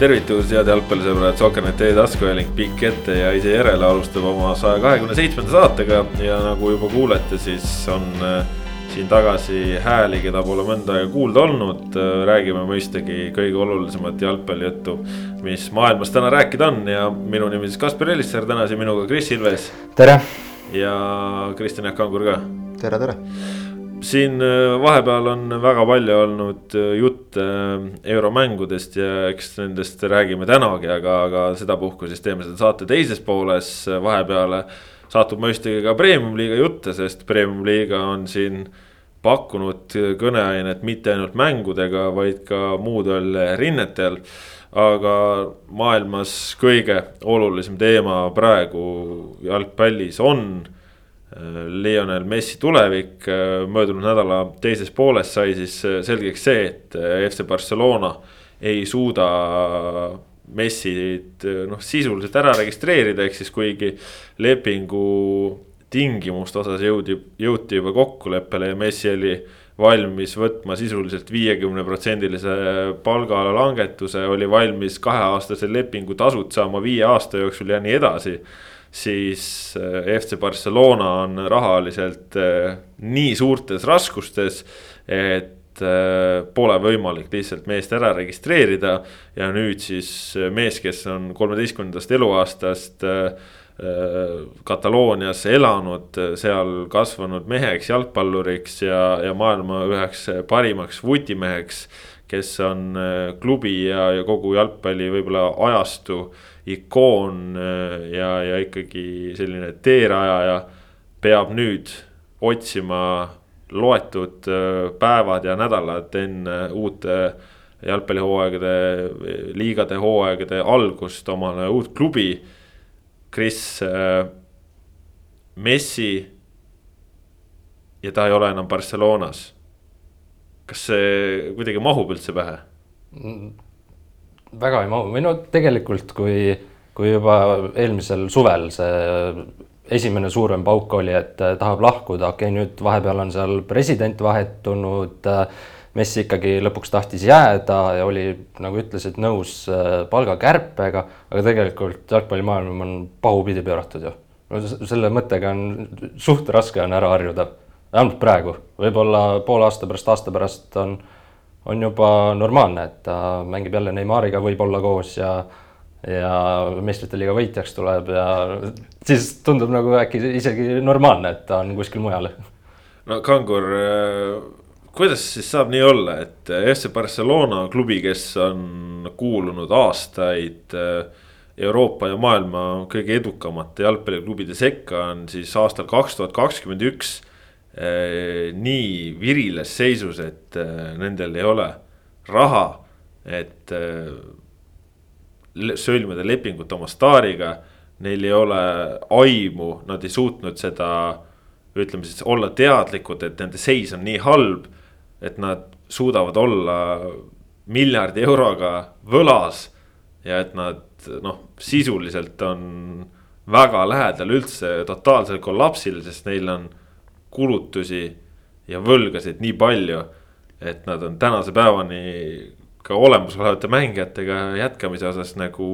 tervitus, head jalgpallisõbrad, Soker.net e-taskuhääling pikk ette ja ise järele alustab oma saja kahekümne seitsmenda saatega ja nagu juba kuulete, siis on äh, siin tagasi hääli, keda pole mõnda aega kuulda olnud. räägime mõistagi kõige olulisemat jalgpallijuttu, mis maailmas täna rääkida on ja minu nimi siis Kaspar Elisser, täna siin minuga Kris Ilves. tere. ja Kristjan Jaak Kangur ka. tere, tere siin äh, vahepeal on väga palju olnud äh, jutte äh, euromängudest ja eks nendest räägime tänagi, aga, aga sedapuhku siis teeme seda saate teises pooles vahepeale. satub mõistagi ka premium-liiga jutte, sest premium-liiga on siin pakkunud kõneainet mitte ainult mängudega, vaid ka muudel rinnetel. aga maailmas kõige olulisem teema praegu jalgpallis on Lionel Messi tulevik, möödunud nädala teises pooles sai siis selgeks see, et FC Barcelona ei suuda Messit noh, sisuliselt ära registreerida, ehk siis kuigi lepingu tingimuste osas jõudi, jõuti juba kokkuleppele ja Messi oli valmis võtma sisuliselt viiekümne protsendilise palgalangetuse, oli valmis kaheaastase lepingu tasud saama viie aasta jooksul ja nii edasi siis äh, FC Barcelona on rahaliselt äh, nii suurtes raskustes, et äh, pole võimalik lihtsalt meest ära registreerida. ja nüüd siis mees, kes on kolmeteistkümnendast eluaastast Kataloonias elanud, seal kasvanud meheks, jalgpalluriks ja, ja maailma üheks parimaks vutimeheks. kes on klubi ja, ja kogu jalgpalli võib-olla ajastu ikoon äh, ja, ja ikkagi selline teerajaja peab nüüd otsima loetud äh, päevad ja nädalad enne uute jalgpallihooaegade, liigade hooaegade algust omale uut klubi. Kris äh, Messi ja ta ei ole enam Barcelonas. kas see kuidagi mahub üldse pähe? Väga ei mahu või no tegelikult, kui, kui juba eelmisel suvel see esimene suurem pauk oli, et tahab lahkuda, okei okay,, nüüd vahepeal on seal president vahetunud. Messi ikkagi lõpuks tahtis jääda ja oli, nagu ütlesid, nõus äh, palgakärpega, aga tegelikult jalgpallimaailm on pahupidi pööratud ju. no selle mõttega on suht raske on ära harjuda, vähemalt praegu, võib-olla poole aasta pärast, aasta pärast on on juba normaalne, et ta mängib jälle Neimariga võib-olla koos ja ja meistrite liiga võitjaks tuleb ja siis tundub nagu äkki isegi normaalne, et ta on kuskil mujal. no Kangur, kuidas siis saab nii olla, et FC Barcelona klubi, kes on kuulunud aastaid Euroopa ja maailma kõige edukamate jalgpalliklubide sekka, on siis aastal kaks tuhat kakskümmend üks Äh, nii viriles seisus, et äh, nendel ei ole raha, et äh, sõlmida lepingut oma staariga. Neil ei ole aimu, nad ei suutnud seda, ütleme siis olla teadlikud, et nende seis on nii halb. et nad suudavad olla miljardi euroga võlas ja et nad noh, sisuliselt on väga lähedal üldse totaalsel kollapsil, sest neil on kulutusi ja võlgasid nii palju, et nad on tänase päevani ka olemasolevate mängijatega jätkamise osas nagu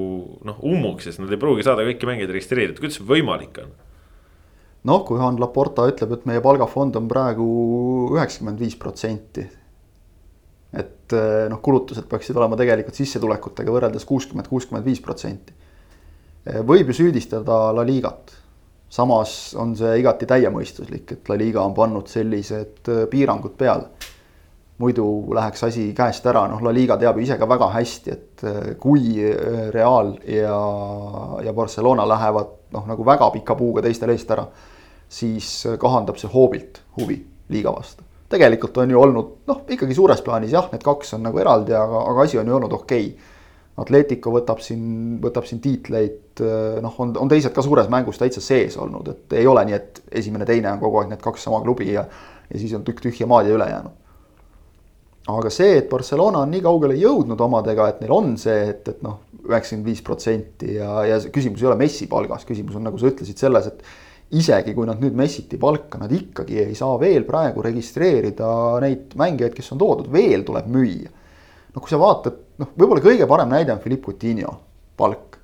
noh, ummuks, sest nad ei pruugi saada kõiki mängijaid registreeritud, kuidas see võimalik on? noh, kui Juhan Laporta ütleb, et meie palgafond on praegu üheksakümmend viis protsenti. et eh, noh, kulutused peaksid olema tegelikult sissetulekutega võrreldes kuuskümmend, kuuskümmend viis protsenti. Eh, võib ju süüdistada La Ligat samas on see igati täiemõistuslik, et La Liga on pannud sellised äh, piirangud peale. muidu läheks asi käest ära, noh, La Liga teab ju ise ka väga hästi, et äh, kui äh, Real ja, ja Barcelona lähevad noh, nagu väga pika puuga teistele eest ära, siis kahandab see hoobilt huvi liiga vastu. tegelikult on ju olnud noh, ikkagi suures plaanis jah, need kaks on nagu eraldi, aga, aga asi on ju olnud okei okay Atletico võtab siin, võtab siin tiitleid, eh, noh, on, on teised ka suures mängus täitsa sees olnud, et ei ole nii, et esimene-teine on kogu aeg need kaks sama klubi ja, ja siis on tükk tühja maad ja ülejäänud. aga see, et Barcelona on nii kaugele jõudnud omadega, et neil on see, et, et noh, üheksakümmend viis protsenti ja, ja küsimus ei ole Messi palgas, küsimus on, nagu sa ütlesid, selles, et isegi kui nad nüüd Messiti palka, nad ikkagi ei saa veel praegu registreerida neid mängijaid, kes on toodud, veel tuleb müüa noh, kui sa vaatad, noh, võib-olla kõige parem näide on Philippe Coutinho palk.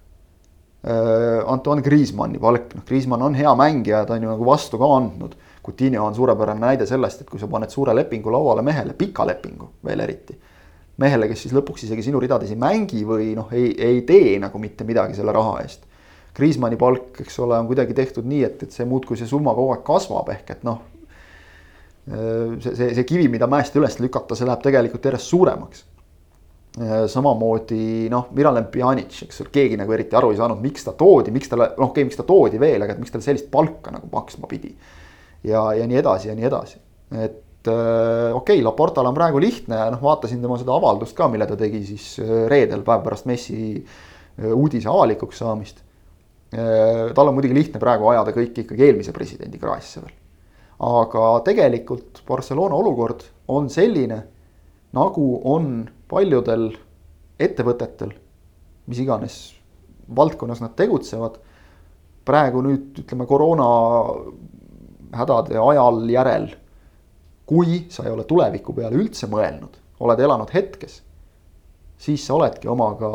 Antoine Griezmanni palk, noh, Griezmann on hea mängija, ta on ju nagu vastu ka andnud. Coutinho on suurepärane näide sellest, et kui sa paned suure lepingu lauale mehele, pika lepingu veel eriti. mehele, kes siis lõpuks isegi sinu ridades ei mängi või noh, ei, ei tee nagu mitte midagi selle raha eest. Griezmanni palk, eks ole, on kuidagi tehtud nii, et, et see muudkui see summa kogu aeg kasvab, ehk et noh see, see, see kivi, mida mäest üles lükata, see läheb tegelikult järjest suuremaks. Samamoodi noh, Miralem Pjanic, eks ole, keegi nagu eriti aru ei saanud, miks ta toodi, miks talle, noh, okei okay,, miks ta toodi veel, aga et miks tal sellist palka nagu maksma pidi. ja, ja nii edasi ja nii edasi, et okei okay,, Laportal on praegu lihtne ja noh, vaatasin tema seda avaldust ka, mille ta tegi siis reedel, päev pärast Messi uudise avalikuks saamist. tal on muidugi lihtne praegu ajada kõik ikkagi eelmise presidendi kraesse veel aga tegelikult Barcelona olukord on selline, nagu on paljudel ettevõtetel, mis iganes valdkonnas nad tegutsevad. praegu nüüd ütleme koroona hädade ajal järel. kui sa ei ole tuleviku peale üldse mõelnud, oled elanud hetkes, siis sa oledki omaga,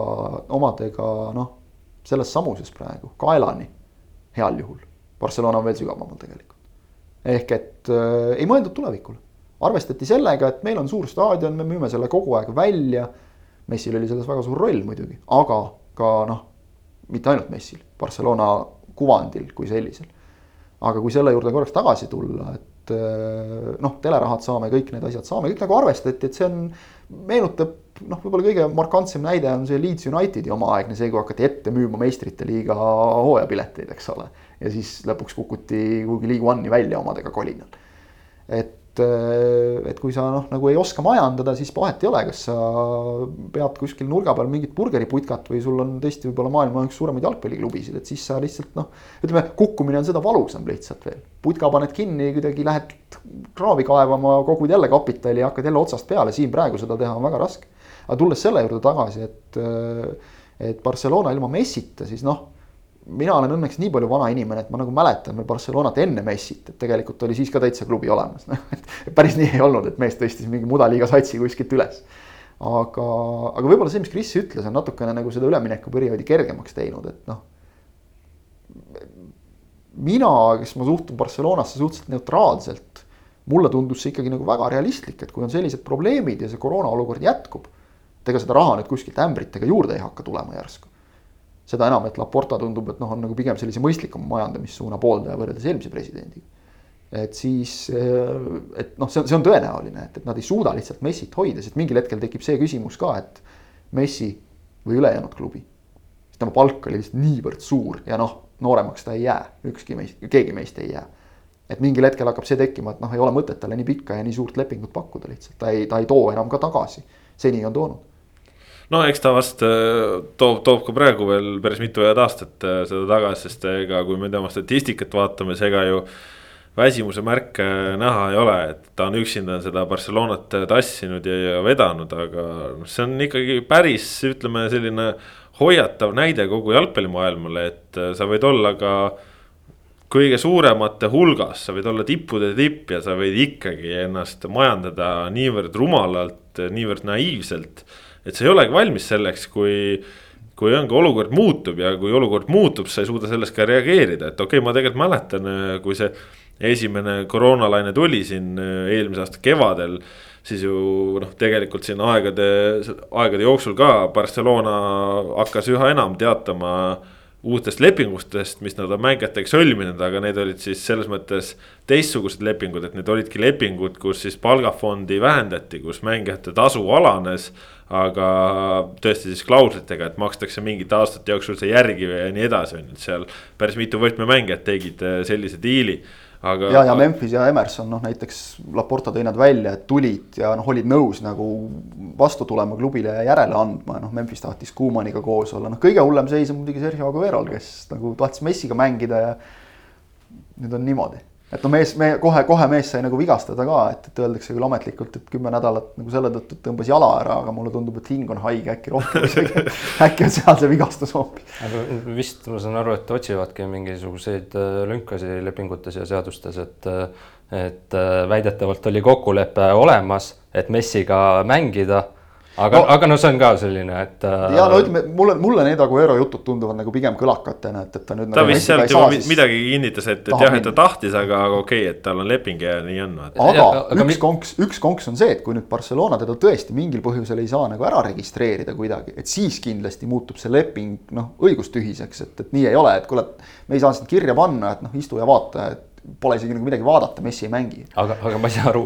omadega noh, selles samuses praegu kaelani heal juhul. Barcelona on veel sügavamal tegelikult ehk et äh, ei mõeldud tulevikule. Arvestati sellega, et meil on suur staadion, me müüme selle kogu aeg välja. Messil oli selles väga suur roll muidugi, aga ka noh, mitte ainult Messil, Barcelona kuvandil kui sellisel. aga kui selle juurde korraks tagasi tulla, et äh, noh, telerahad saame, kõik need asjad saame, kõik nagu arvestati, et see on, meenutab noh, võib-olla kõige markantsem näide on see Leeds Unitedi omaaegne, see, kui hakati ette müüma meistrite liiga hooajapileteid, eks ole ja siis lõpuks kukuti kuhugi League One'i välja omadega kolinal. et, äh, et kui sa noh, nagu ei oska majandada, siis vahet ei ole, kas sa pead kuskil nurga peal mingit burgeriputkat või sul on tõesti võib-olla maailma üks suuremaid jalgpalliklubisid, et siis sa lihtsalt noh. ütleme, kukkumine on seda valusam lihtsalt veel, putka paned kinni, kuidagi lähed kraavi kaevama, kogud jälle kapitali ja hakkad jälle otsast peale, siin praegu seda teha on väga raske. aga tulles selle juurde tagasi, et, äh, et Barcelona ilma Messita, siis noh mina olen õnneks nii palju vana inimene, et ma nagu mäletan veel Barcelonat enne Messit, et tegelikult oli siis ka täitsa klubi olemas, noh et päris nii ei olnud, et mees tõstis mingi mudaliiga satsi kuskilt üles. aga, aga võib-olla see, mis Kris ütles, on natukene nagu seda üleminekuperioodi kergemaks teinud, et noh. mina, kes ma suhtun Barcelonasse suhteliselt neutraalselt, mulle tundus see ikkagi nagu väga realistlik, et kui on sellised probleemid ja see koroona olukord jätkub. et ega seda raha nüüd kuskilt ämbritega juurde ei hakka tulema järsku seda enam, et Laporta tundub, et noh, on nagu pigem sellise mõistlikuma majandamissuuna pooldaja võrreldes eelmise presidendiga. et siis, eh, et noh, see on, see on tõenäoline, et, et nad ei suuda lihtsalt Messit hoida, sest mingil hetkel tekib see küsimus ka, et Messi või ülejäänud klubi. sest tema palk oli lihtsalt niivõrd suur ja noh, nooremaks ta ei jää, ükski meist, keegi meist ei jää. et mingil hetkel hakkab see tekkima, et noh, ei ole mõtet talle nii pikka ja nii suurt lepingut pakkuda lihtsalt, ta ei, ta ei too enam ka tagasi. seni on toonud no eks ta vast äh, toob, toob ka praegu veel päris mitu head aastat äh, seda tagasi, sest ega kui me tema statistikat vaatame, siis ega ju väsimuse märke näha ei ole, et ta on üksinda seda Barcelonat tassinud ja, ja vedanud, aga noh, see on ikkagi päris, ütleme, selline hoiatav näide kogu jalgpallimaailmale, et äh, sa võid olla ka kõige suuremate hulgas, sa võid olla tippude tipp ja sa võid ikkagi ennast majandada niivõrd rumalalt, niivõrd naiivselt et sa ei olegi valmis selleks, kui kui ongi olukord muutub ja kui olukord muutub, sa ei suuda selles ka reageerida, et okei okay,, ma tegelikult mäletan, kui see esimene koroonalaine tuli siin äh, eelmise aasta kevadel. siis ju noh, tegelikult siin aegade, aegade jooksul ka Barcelona hakkas üha enam teatama uutest lepingutest, mis nad on mängijatega sõlminud, aga need olid siis selles mõttes teistsugused lepingud, et need olidki lepingud, kus siis palgafondi vähendati, kus mängijate tasu alanes aga tõesti siis klauslitega, et makstakse mingite aastate jooksul see järgi ja nii edasi, on ju, et seal päris mitu võtmemängijat tegid äh, sellise diili. Aga. ja, ja Memphis ja Emerson noh, näiteks Laporta tõi nad välja, et tulid ja noh, olid nõus nagu vastu tulema klubile ja järele andma, noh, Memphis tahtis Kuumaniga koos olla, noh, kõige hullem seis on muidugi Sergio Aguero'l, kes nagu tahtis Messiga mängida ja nüüd on niimoodi et no mees, me kohe-kohe mees sai nagu vigastada ka, et, et öeldakse küll ametlikult, et kümme nädalat nagu selle tõttu tõmbas jala ära, aga mulle tundub, et hing on haige äkki rohkem isegi äkki on seal see vigastus hoopis. aga vist ma saan aru, et otsivadki mingisuguseid äh, lünkasid lepingutes ja seadustes, et et äh, väidetavalt oli kokkulepe olemas, et Messiga mängida aga no,, aga no see on ka selline, et. ja no ütleme, mulle, mulle need Aguero jutud tunduvad nagu pigem kõlakatena, et, et ta nüüd. ta nagu vist sealt juba siis... midagi kinnitas, et, et jah, et ta tahtis, aga okei okay,, et tal on leping ja nii on. aga ja, aga üks mi... konks, üks konks on see, et kui nüüd Barcelona teda tõesti mingil põhjusel ei saa nagu ära registreerida kuidagi, et siis kindlasti muutub see leping noh, õigustühiseks, et, et nii ei ole, et kuule, me ei saa sind kirja panna, et noh, istu ja vaata, et pole isegi nagu midagi vaadata, Messi ei mängi. aga, aga ma ei saa aru,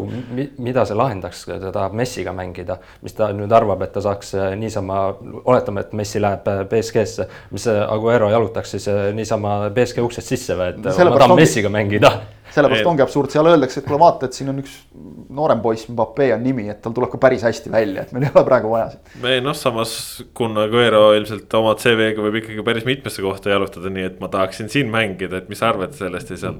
mida see lahendaks, ta tahab Messiga mängida, mis ta nüüd arvab, et ta saaks äh, niisama, oletame, et Messi läheb äh, BSG-sse, mis Aguero jalutaks siis niisama BSG uksest sisse või, et Selle ma tahan ongi... Messiga mängida sellepärast ongi absurd, seal öeldakse, et kuule vaata, et siin on üks noorem poiss, Mbappe on nimi, et tal tuleb ka päris hästi välja, et meil ei ole praegu vaja seda. ei noh, samas Kun Aguero ilmselt oma CV-ga võib ikkagi päris mitmesse kohta jalutada, nii et ma tahaksin siin mängida, et mis sa arvad sellest ja seal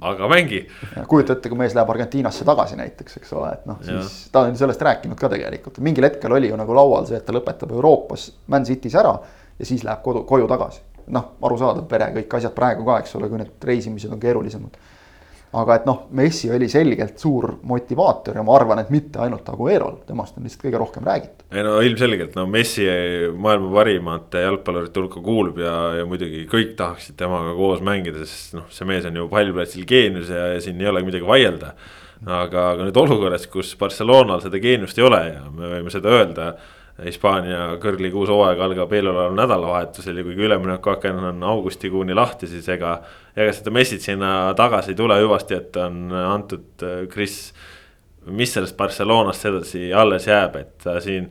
aga mängi. kujuta ette, kui mees läheb Argentiinasse tagasi näiteks, eks ole, et noh, siis ta on sellest rääkinud ka tegelikult, mingil hetkel oli ju nagu laual see, et ta lõpetab Euroopas Man City's ära ja siis läheb kodu, koju tagasi. noh, arusaadav, pere, kõik asjad praegu ka, eks ole, kui need reisimised on keerulisemad aga et noh, Messi oli selgelt suur motivaator ja ma arvan, et mitte ainult Aguero'l, temast on lihtsalt kõige rohkem räägitud. ei no ilmselgelt, no Messi maailma parimate jalgpallurite hulka kuulub ja, ja muidugi kõik tahaksid temaga koos mängida, sest noh, see mees on ju pallplatsil geenius ja, ja siin ei ole midagi vaielda. aga, aga nüüd olukorras, kus Barcelonal seda geeniust ei ole ja me võime seda öelda Hispaania kõrgliga uus hooaeg algab eeloleval nädalavahetusel ja kuigi üleminekuaken on augustikuuni lahti, siis ega. Ega seda messit sinna tagasi ei tule hüvasti, et on antud Chris. mis sellest Barcelonast edasi alles jääb, et ta siin.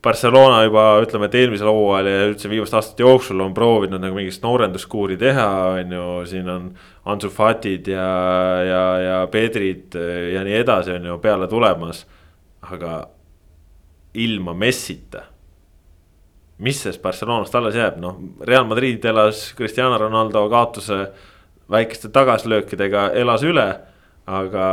Barcelona juba ütleme, et eelmisel hooajal ja üldse viimaste aastate jooksul on proovinud nagu mingit noorenduskuuri teha, on ju, siin on. Ansu Fatid ja, ja, ja Pedrid ja nii edasi on ju peale tulemas, aga ilma Messita. mis sellest Barcelonast alles jääb, noh, Real Madrid elas Cristiano Ronaldo kaotuse väikeste tagasilöökidega, elas üle aga,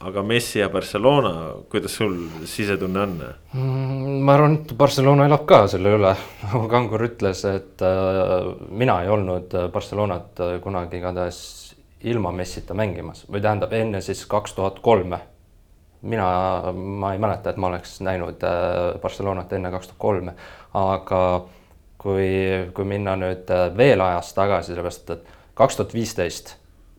aga Messi ja Barcelona, kuidas sul sisetunne on? Mm,? ma arvan, et Barcelona elab ka selle üle, nagu Kangur ütles, et äh, mina ei olnud Barcelonat kunagi igatahes ilma Messita mängimas. Või tähendab enne siis kaks tuhat kolme. Mina, ma ei mäleta, et ma oleks näinud äh, Barcelonat enne kaks tuhat kolme, aga kui, kui minna nüüd äh, veel ajas tagasi, sellepärast et kaks tuhat viisteist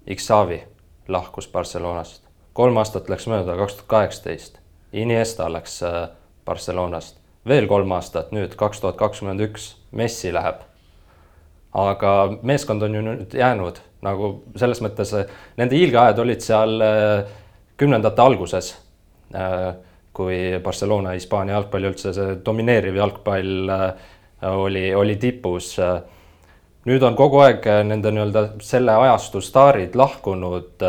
Xavi lahkus Barcelonast, kolm aastat läks mööda, kaks tuhat kaheksateist Iniesta läks äh, Barcelonast, veel kolm aastat, nüüd kaks tuhat kakskümmend üks Messi läheb. aga meeskond on ju nüüd jäänud nagu selles mõttes, nende hiilgeajad olid seal kümnendate alguses Äh, kui Barcelona Hispaania jalgpalli üldse see domineeriv jalgpall äh, oli, oli tipus. Äh, nüüd on kogu aeg nende nii-öelda selle ajastu staarid lahkunud,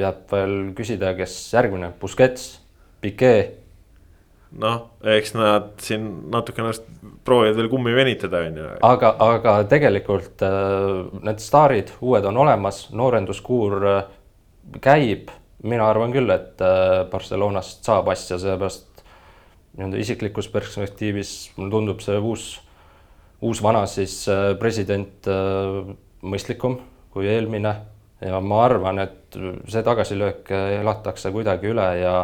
jääb veel küsida, kes järgmine, Busquets, Piquet. noh, eks nad siin natukene proovivad veel kummi venitada, on ju. aga, aga tegelikult need staarid, uued on olemas, noorenduskuur käib mina arvan küll, et äh, Barcelonast saab asja, sellepärast nii-öelda isiklikus perspektiivis mulle tundub see uus, uus vana siis äh, president äh, mõistlikum kui eelmine ja ma arvan, et see tagasilöök elatakse kuidagi üle ja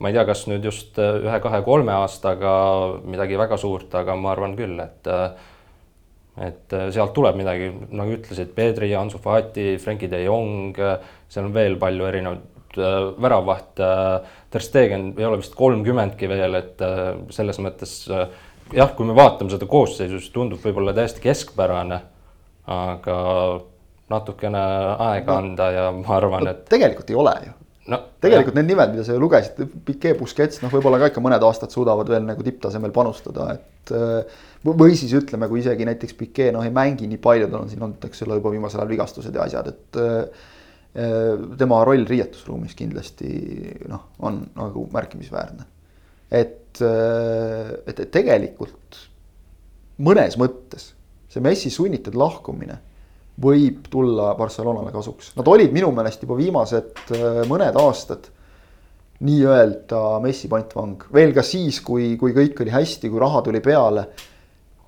ma ei tea, kas nüüd just ühe-kahe-kolme aastaga midagi väga suurt, aga ma arvan küll, et et sealt tuleb midagi, nagu ütlesid, Pedri, Ansu Fati, Frenkie de Jong, seal on veel palju erinevaid Äh, väravaht. Äh, Ter Stegen ei ole vist kolmkümmendki veel, et äh, selles mõttes jah, kui me vaatame seda koosseisu, siis tundub võib-olla täiesti keskpärane. aga natukene aega anda ja ma arvan, et. tegelikult ei ole ju no,. tegelikult jah. need nimed, mida sa ju lugesid, Piquet, Busquets, noh, võib-olla ka ikka mõned aastad suudavad veel nagu tipptasemel panustada, et. või siis ütleme, kui isegi näiteks Piquet noh, ei mängi nii palju, tal on siin olnud, eks ole, juba viimasel ajal vigastused ja asjad, et Äh, tema roll riietusruumis kindlasti noh, on nagu märkimisväärne. Et, äh, et, et tegelikult mõnes mõttes see Messi sunnitud lahkumine võib tulla Barcelonale kasuks. Nad olid minu meelest juba viimased äh, mõned aastad nii-öelda Messi pantvang, veel ka siis, kui, kui kõik oli hästi, kui raha tuli peale.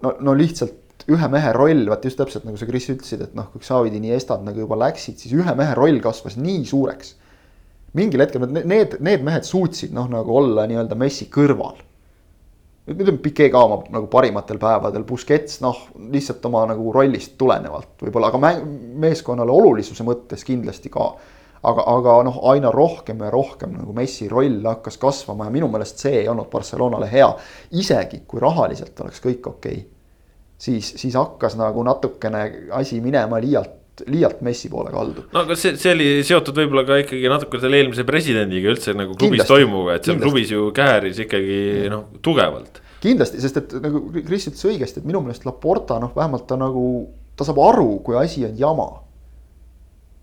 no, no lihtsalt ühe mehe roll, vaat just täpselt nagu sa, Kris, ütlesid, et noh, kui Xavid, Iniestad nagu juba läksid, siis ühe mehe roll kasvas nii suureks. Mingil hetkel need, need, mehed suutsid noh, nagu olla nii-öelda Messi kõrval. on Piquet ka oma nagu parimatel päevadel, Busquets noh, lihtsalt oma nagu rollist tulenevalt võib-olla, aga meeskonnale olulisuse mõttes kindlasti ka. aga, aga noh, aina rohkem ja rohkem nagu Messi roll hakkas kasvama ja minu meelest see ei olnud Barcelonale hea. isegi kui rahaliselt oleks kõik okei okay,, siis, siis hakkas nagu natukene asi minema liialt liialt Messi poole kaldu. no aga see, see oli seotud võib-olla ka ikkagi natuke selle eelmise presidendiga üldse nagu klubis toimuva, et seal kindlasti. klubis ju kääris ikkagi noh, tugevalt. kindlasti, sest et nagu Kris ütles õigesti, et minu meelest Laporta noh, vähemalt ta nagu, ta saab aru, kui asi on jama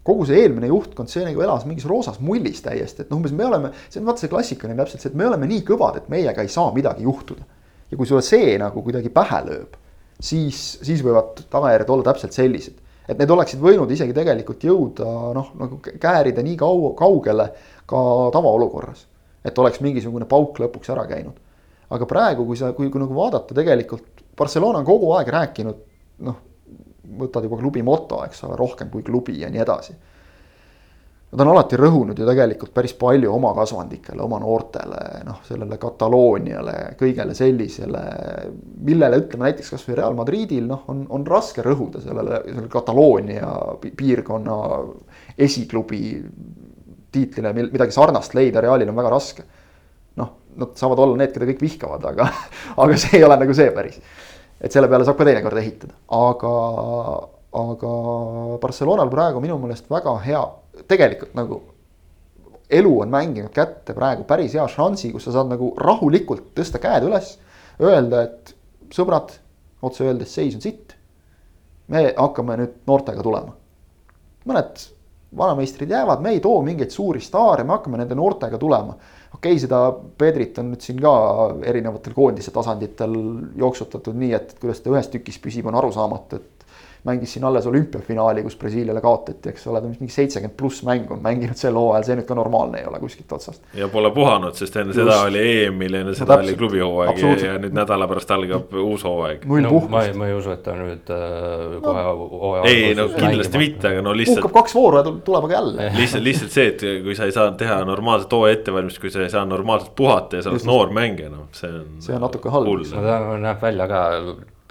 kogu see eelmine juhtkond, see nagu elas mingis roosas mullis täiesti, et noh, umbes me oleme, see on vaata see klassikaline täpselt see, et me oleme nii kõvad, et meiega ei saa midagi juhtuda. ja kui sulle see nagu kuidagi pähe lööb, siis, siis võivad tagajärjed olla täpselt sellised et need oleksid võinud isegi tegelikult jõuda noh, nagu käärida nii kau-, kaugele ka tavaolukorras. et oleks mingisugune pauk lõpuks ära käinud. aga praegu, kui sa, kui, kui nagu vaadata tegelikult, Barcelona on kogu aeg rääkinud noh, võtad juba klubi moto, eks ole, rohkem kui klubi ja nii edasi Nad on alati rõhunud ju tegelikult päris palju oma kasvandikele, oma noortele, noh, sellele Katalooniale, kõigele sellisele, millele ütleme näiteks kasvõi Real Madridil noh, on, on raske rõhuda sellele, sellele Kataloonia piirkonna esiklubi tiitlile midagi sarnast leida Realil on väga raske. noh, nad saavad olla need, keda kõik vihkavad, aga, aga see ei ole nagu see päris. et selle peale saab ka teinekord ehitada, aga, aga Barcelonal praegu minu meelest väga hea tegelikult nagu elu on mänginud kätte praegu päris hea šansi, kus sa saad nagu rahulikult tõsta käed üles. Öelda, et sõbrad, otse öeldes seis on sitt. me hakkame nüüd noortega tulema. mõned vanameistrid jäävad, me ei too mingeid suuri staare, me hakkame nende noortega tulema. okei okay,, seda Pedrit on nüüd siin ka erinevatel koondise tasanditel jooksutatud nii, et kuidas ta ühes tükis püsib, on arusaamatu, et mängis siin alles olümpiafinaali, kus Brasiiliale kaotati, eks ole, ta mingi seitsekümmend pluss mängu on mänginud sel hooajal, see nüüd ka normaalne ei ole kuskilt otsast. ja pole puhanud, sest enne Just. seda oli EM-il, enne seda no, oli klubihooaeg ja, ja nüüd nädala pärast algab uus hooaeg. no ma ei, ma ei usu, et ta nüüd äh, kohe no. hooaja. ei, no kindlasti mängima. mitte, aga no lihtsalt. puhkab kaks vooru ja tuleb aga jälle. lihtsalt, lihtsalt see, et kui sa ei saa teha normaalset hooaja ettevalmistust, kui sa ei saa normaalselt puhata ja sa oled noor mängija, noh, see on. see on natuke halb. ta näeb välja ka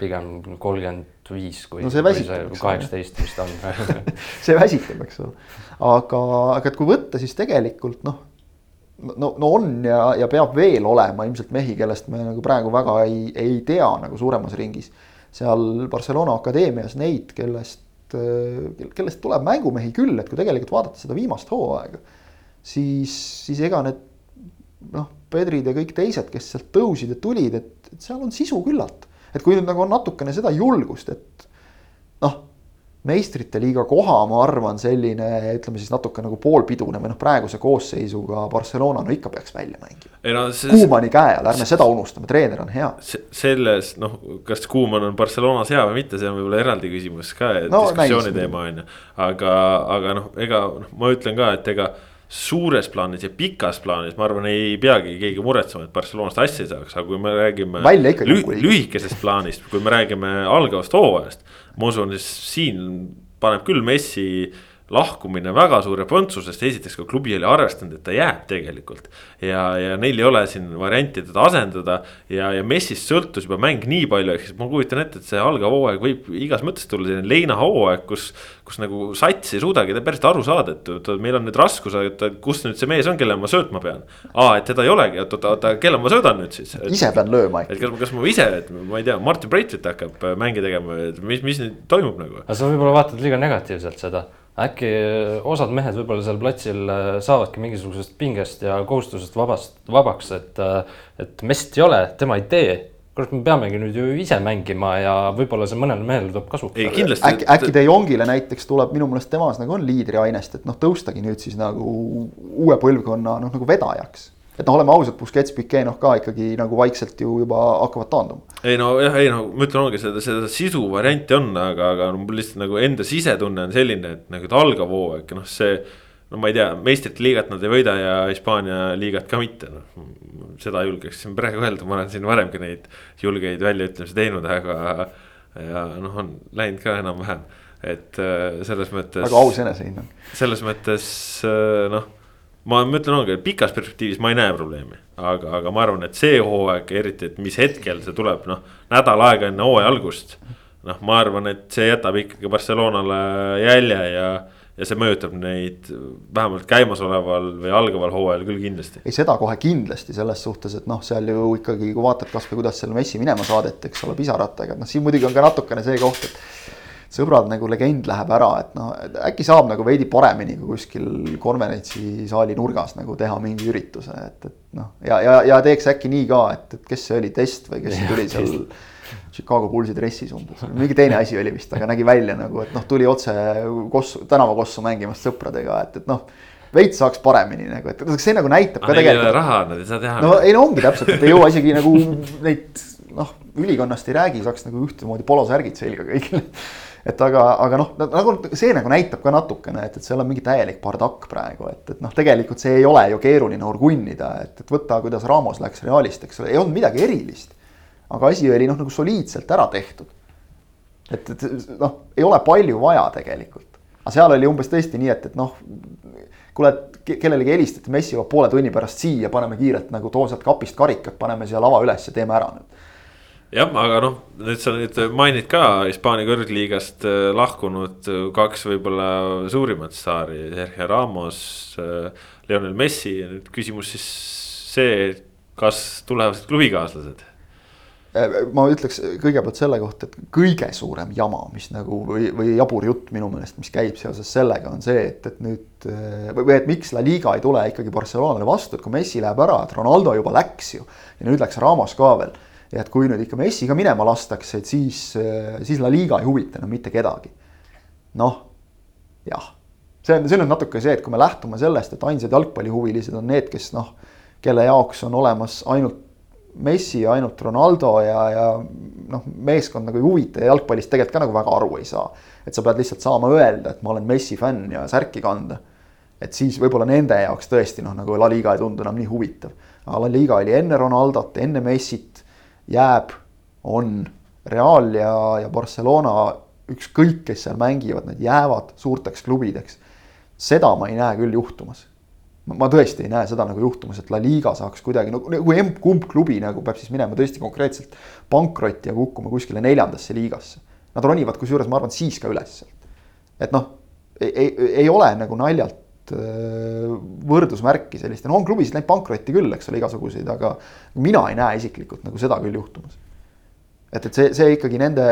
pigem kolmkümmend viis, kui, no see väsitab, kaheksateist vist on see väsitab, eks ole. aga, aga et kui võtta, siis tegelikult noh, no, no on ja, ja peab veel olema ilmselt mehi, kellest me nagu praegu väga ei, ei tea nagu suuremas ringis. seal Barcelona akadeemias neid, kellest, kellest tuleb mängumehi küll, et kui tegelikult vaadata seda viimast hooaega, siis, siis ega need noh, Pedrid ja kõik teised, kes sealt tõusid ja tulid, et seal on sisu küllalt et kui nüüd nagu on natukene seda julgust, et noh, meistrite liiga koha, ma arvan, selline ütleme siis natuke nagu poolpidune või noh, praeguse koosseisuga Barcelona no ikka peaks välja mängima. No, Kuumani käe all, ärme seda unustame, treener on hea. selles noh, kas Kuuman on Barcelonas hea või mitte, see on võib-olla eraldi küsimus ka no, diskussiooni teema on ju. aga, aga noh, ega noh, ma ütlen ka, et ega suures plaanis ja pikas plaanis, ma arvan, ei peagi keegi muretsema, et Barcelonast asja ei saaks, aga kui me räägime lüh lühikesest plaanist, kui me räägime algavast hooajast. ma usun, siis siin paneb küll Messi lahkumine väga suure põntsu, sest esiteks ka klubi oli arvestanud, et ta jääb tegelikult. ja, ja neil ei ole siin varianti teda asendada ja, ja Messist sõltus juba mäng nii palju, ehk siis ma kujutan ette, et see algav hooaeg võib igas mõttes tulla selline leinahooaeg, kus. kus nagu sats ei suudagi päriselt aru saada, et meil on nüüd raskus, et kus nüüd see mees on, kellele ma söötma pean. aa, et teda ei olegi, oot, oot, oota, kelle ma söödan nüüd siis? ise pean lööma ikka. et kas, kas ma ise, et ma ei tea, Martin Breitvit hakkab mänge tegema, et mis, mis nüüd toimub nagu. aga sa võib-olla vaatad liiga negatiivselt seda äkki osad mehed võib-olla seal platsil äh, saavadki mingisugusest pingest ja kohustusest vabast, vabaks, et, äh, et mest ei ole, tema ei tee. kurat, me peamegi nüüd ju ise mängima ja võib-olla see mõnele mehele tuleb kasuks. äkki, äkki De Jongile näiteks tuleb minu meelest temas nagu on liidriainest, et noh, tõustagi nüüd siis nagu uue põlvkonna noh, nagu vedajaks et noh, oleme ausad, Busquets, Piquet noh ka ikkagi nagu vaikselt ju juba hakkavad taanduma. ei no jah, ei no ma ütlen, ongi seda, seda sisu varianti on, aga, aga mul lihtsalt nagu enda sisetunne on selline, et nagu algav hooaeg, noh, see. no ma ei tea, meistrite liigat nad ei võida ja Hispaania liigat ka mitte, noh. seda julgeksin praegu öelda, ma olen siin varemgi neid julgeid väljaütlemisi teinud, aga. ja noh, on läinud ka enam-vähem, et äh, selles mõttes. väga aus enesehinnang. selles mõttes äh, noh ma mõtlen, ongi pikas perspektiivis ma ei näe probleemi, aga, aga ma arvan, et see hooaeg eriti, et mis hetkel see tuleb, noh nädal aega enne hooaja algust. noh, ma arvan, et see jätab ikkagi Barcelonale jälje ja ja see mõjutab neid vähemalt käimasoleval või algaval hooajal küll kindlasti. ei, seda kohe kindlasti selles suhtes, et noh, seal ju ikkagi, kui vaatad kasvõi kuidas seal Messi minema saadeti, eks ole, pisaratega, noh, siin muidugi on ka natukene see koht, et sõbrad nagu legend läheb ära, et noh, äkki saab nagu veidi paremini kui kuskil konverentsisaali nurgas nagu teha mingi ürituse, et, et noh, ja, ja, ja teeks äkki nii ka, et, et kes see oli, Test või kes see tuli seal Chicago Bullsi dressis umbes, mingi teine asi oli vist, aga nägi välja nagu, et noh, tuli otse kossu, tänavakossu mängimast sõpradega, et, et noh. veits saaks paremini nagu, et see nagu näitab ka tegelikult. raha, nad ei saa teha. no ei no ongi täpselt, et ei jõua isegi nagu neid noh, ülikonnast ei räägi, saaks nagu ühtemoodi polosärgid selga kõigile et aga, aga noh, nagu see nagu näitab ka natukene, et, et seal on mingi täielik bardakk praegu, et, et noh, tegelikult see ei ole ju keeruline orgunnida, et, et võtta, kuidas Ramos läks Realist, eks ole, ei olnud midagi erilist aga asi oli noh, nagu soliidselt ära tehtud. et, et noh, ei ole palju vaja tegelikult, aga seal oli umbes tõesti nii, et, et noh. kuule, et kellelegi helistati, Messi jõuab poole tunni pärast siia, paneme kiirelt nagu too sealt kapist karikat, paneme siia lava üles ja teeme ära nüüd jah, aga noh, nüüd sa nüüd mainid ka Hispaania kõrgliigast äh, lahkunud äh, kaks võib-olla suurimat staari, Sergio Ramos, äh, Lionel Messi ja nüüd küsimus siis see, kas tulevased klubikaaslased ma ütleks kõigepealt selle kohta, et kõige suurem jama, mis nagu või, või jabur jutt minu meelest, mis käib seoses sellega, on see, et, et nüüd äh, või et miks La Liga ei tule ikkagi Barcelonale vastu, et kui Messi läheb ära, et Ronaldo juba läks ju ja nüüd läks Ramos ka veel. Ja et kui nüüd ikka Messi ka minema lastakse, et siis, siis La Liga ei huvita enam mitte kedagi. noh, jah, see on, see on natuke see, et kui me lähtume sellest, et ainsad jalgpallihuvilised on need, kes noh, kelle jaoks on olemas ainult Messi, ainult Ronaldo ja, ja noh, meeskond nagu ei huvita ja jalgpallist tegelikult ka nagu väga aru ei saa. et sa pead lihtsalt saama öelda, et ma olen Messi fänn ja särki kanda. et siis võib-olla nende jaoks tõesti noh, nagu La Liga ei tundu enam nii huvitav. aga La Liga oli enne Ronaldot, enne Messit, jääb, on Real ja, ja Barcelona, ükskõik, kes seal mängivad, need jäävad suurteks klubideks. seda ma ei näe küll juhtumas ma tõesti ei näe seda nagu juhtumas, et La Liga saaks kuidagi nagu, nagu emb-kumb klubi nagu peab siis minema tõesti konkreetselt pankrotti ja kukkuma kuskile neljandasse liigasse. Nad ronivad kusjuures, ma arvan, siis ka üles et noh, ei, ei ole nagu naljalt võrdusmärki sellist. Ja no on klubisid läinud pankrotti küll, eks ole, igasuguseid, aga mina ei näe isiklikult nagu seda küll juhtumas. Et, et see, see ikkagi nende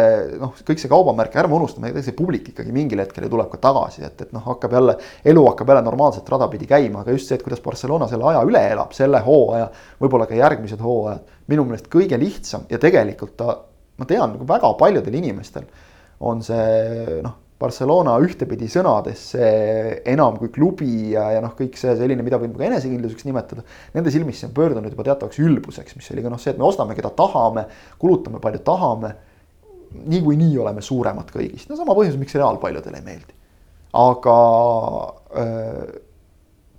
noh, kõik see kaubamärk, ärme unustame, see publik ikkagi mingil hetkel ju tuleb ka tagasi, et, et noh, hakkab jälle, elu hakkab jälle normaalset rada pidi käima, aga just see, et kuidas Barcelona selle aja üle elab, selle hooaja, võib-olla ka järgmised hooajad, minu meelest kõige lihtsam ja tegelikult ta, ma tean nagu väga paljudel inimestel on see noh Barcelona ühtepidi sõnades see enam kui klubi ja, ja noh, kõik see selline, mida võib ka enesekindluseks nimetada. Nende silmis see on pöördunud juba teatavaks ülbuseks, mis oli ka noh, see, et me ostame, keda tahame, kulutame palju tahame. niikuinii oleme suuremad kõigist, no sama põhjus, miks Real paljudele ei meeldi. aga öö,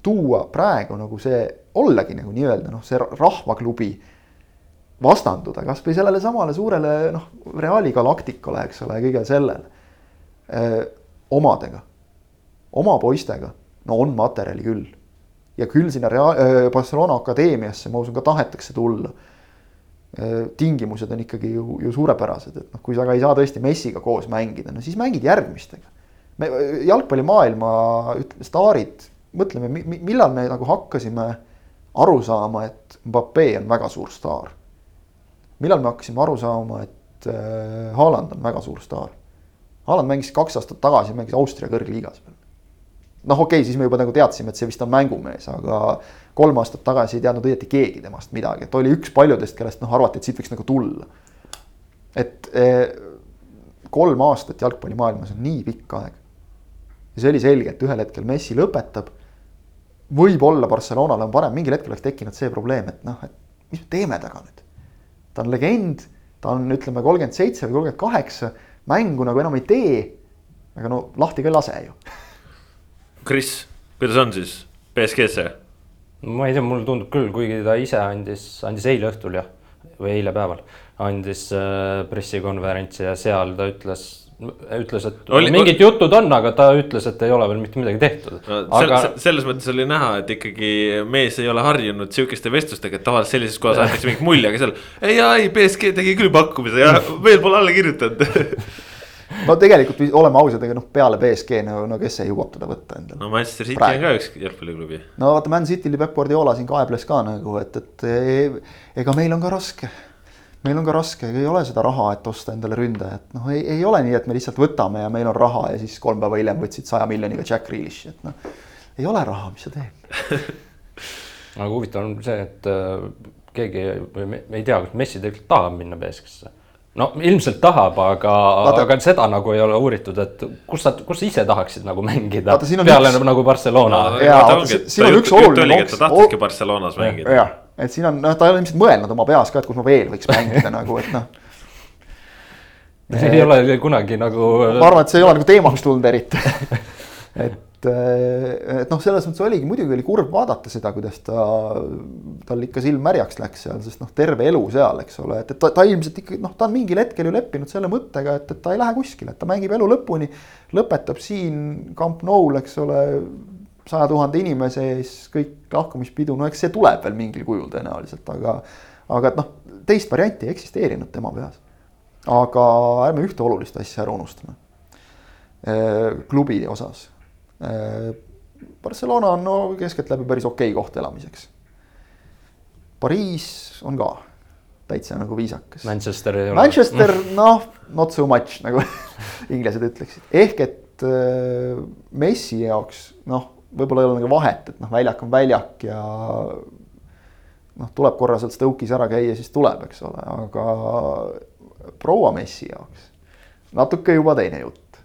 tuua praegu nagu see, ollagi nagu nii-öelda noh, see rahvaklubi vastanduda kasvõi sellele samale suurele noh, Reali galaktikale, eks ole, kõigele sellele omadega, oma poistega, no on materjali küll. ja küll sinna Rea-, Barcelona akadeemiasse, ma usun, ka tahetakse tulla. tingimused on ikkagi ju, ju suurepärased, et noh, kui sa ka ei saa tõesti Messiga koos mängida, no siis mängid järgmistega. me jalgpallimaailma ütleme staarid, mõtleme, millal me nagu hakkasime aru saama, et Mbappe on väga suur staar. millal me hakkasime aru saama, et Haaland on väga suur staar Haaland mängis kaks aastat tagasi, mängis Austria kõrgliigas veel. noh, okei okay,, siis me juba nagu teadsime, et see vist on mängumees, aga kolm aastat tagasi ei teadnud õieti keegi temast midagi, et oli üks paljudest, kellest noh, arvati, et siit võiks nagu tulla. et eh, kolm aastat jalgpallimaailmas on nii pikk aeg. ja see oli selge, et ühel hetkel Messi lõpetab. võib-olla Barcelonal on parem, mingil hetkel oleks tekkinud see probleem, et noh, et mis me teeme temaga nüüd. ta on legend, ta on, ütleme, kolmkümmend seitse või kolmkümmend kaheksa mängu nagu enam ei tee. aga no lahti ka ei lase ju. Kris, kuidas on siis BSG-sse? ma ei tea, mulle tundub küll, kuigi ta ise andis, andis eile õhtul jah, või eile päeval andis äh, pressikonverentsi ja seal ta ütles ütles, et Oli- oli, mingid jutud on, aga ta ütles, et ei ole veel mitte midagi tehtud no, aga sel, selles mõttes oli näha, et ikkagi mees ei ole harjunud sihukeste vestlustega, et tavaliselt sellises kohas aetakse mingit mulje, aga seal. ei, ei, BSG tegi küll pakkumise ja veel pole alla kirjutanud no tegelikult oleme ausad, ega noh, peale BSG no, no kes ei jõuab teda võtta endale. no Manchester City Praegu. on ka üks jalgpalliklubi. no vaata, Man City'l Peep Guardiola siin kaebles ka nagu, et, et e- ega meil on ka raske. Meil on ka raske, ei ole seda raha, et osta endale ründajat, noh, ei, ei ole nii, et me lihtsalt võtame ja meil on raha ja siis kolm päeva hiljem võtsid saja miljoniga Jack Grealishi, et noh. ei ole raha, mis sa teed. aga huvitav on see, et äh, keegi või me, ei tea, kas Messi tegelikult tahab minna BSG-sse. no ilmselt tahab, aga, aga seda nagu ei ole uuritud, et kus sa, kus sa ise tahaksid nagu mängida Vaata, peale üks- nagu Barcelona No, jaa, vaata, si- siin on üks oluline konks- ta tahtski Barcelonas mängida. jah, et siin on, noh, ta ei ole ilmselt mõelnud oma peas ka, et kus ma veel võiks mängida nagu, et noh. ei ole kunagi nagu. ma arvan, et see ei ole nagu teemaks tulnud eriti et, et noh, selles mõttes oligi, muidugi oli kurb vaadata seda, kuidas ta, tal ikka silm märjaks läks seal, sest noh, terve elu seal, eks ole, et, et ta, ta ilmselt ikkagi noh, ta on mingil hetkel ju leppinud selle mõttega, et, et ta ei lähe kuskile, et ta mängib elu lõpuni. lõpetab siin Camp Nou'l, eks ole, saja tuhande inimese ees kõik lahkumispidu, no eks see tuleb veel mingil kujul tõenäoliselt, aga, aga et noh, teist varianti ei eksisteerinud tema peas. aga ärme ühte olulist asja ära unustame klubi osas. Barcelona on no keskeltläbi päris okei okay koht elamiseks. Pariis on ka täitsa nagu viisakas. Manchester ei ole. Manchester, noh, not so much nagu inglased ütleksid, ehk et äh, Messi jaoks noh, võib-olla ei ole nagu vahet, et noh, väljak on väljak ja noh, tuleb korra sealt Stoke'is ära käia, siis tuleb, eks ole, aga proua Messi jaoks natuke juba teine jutt.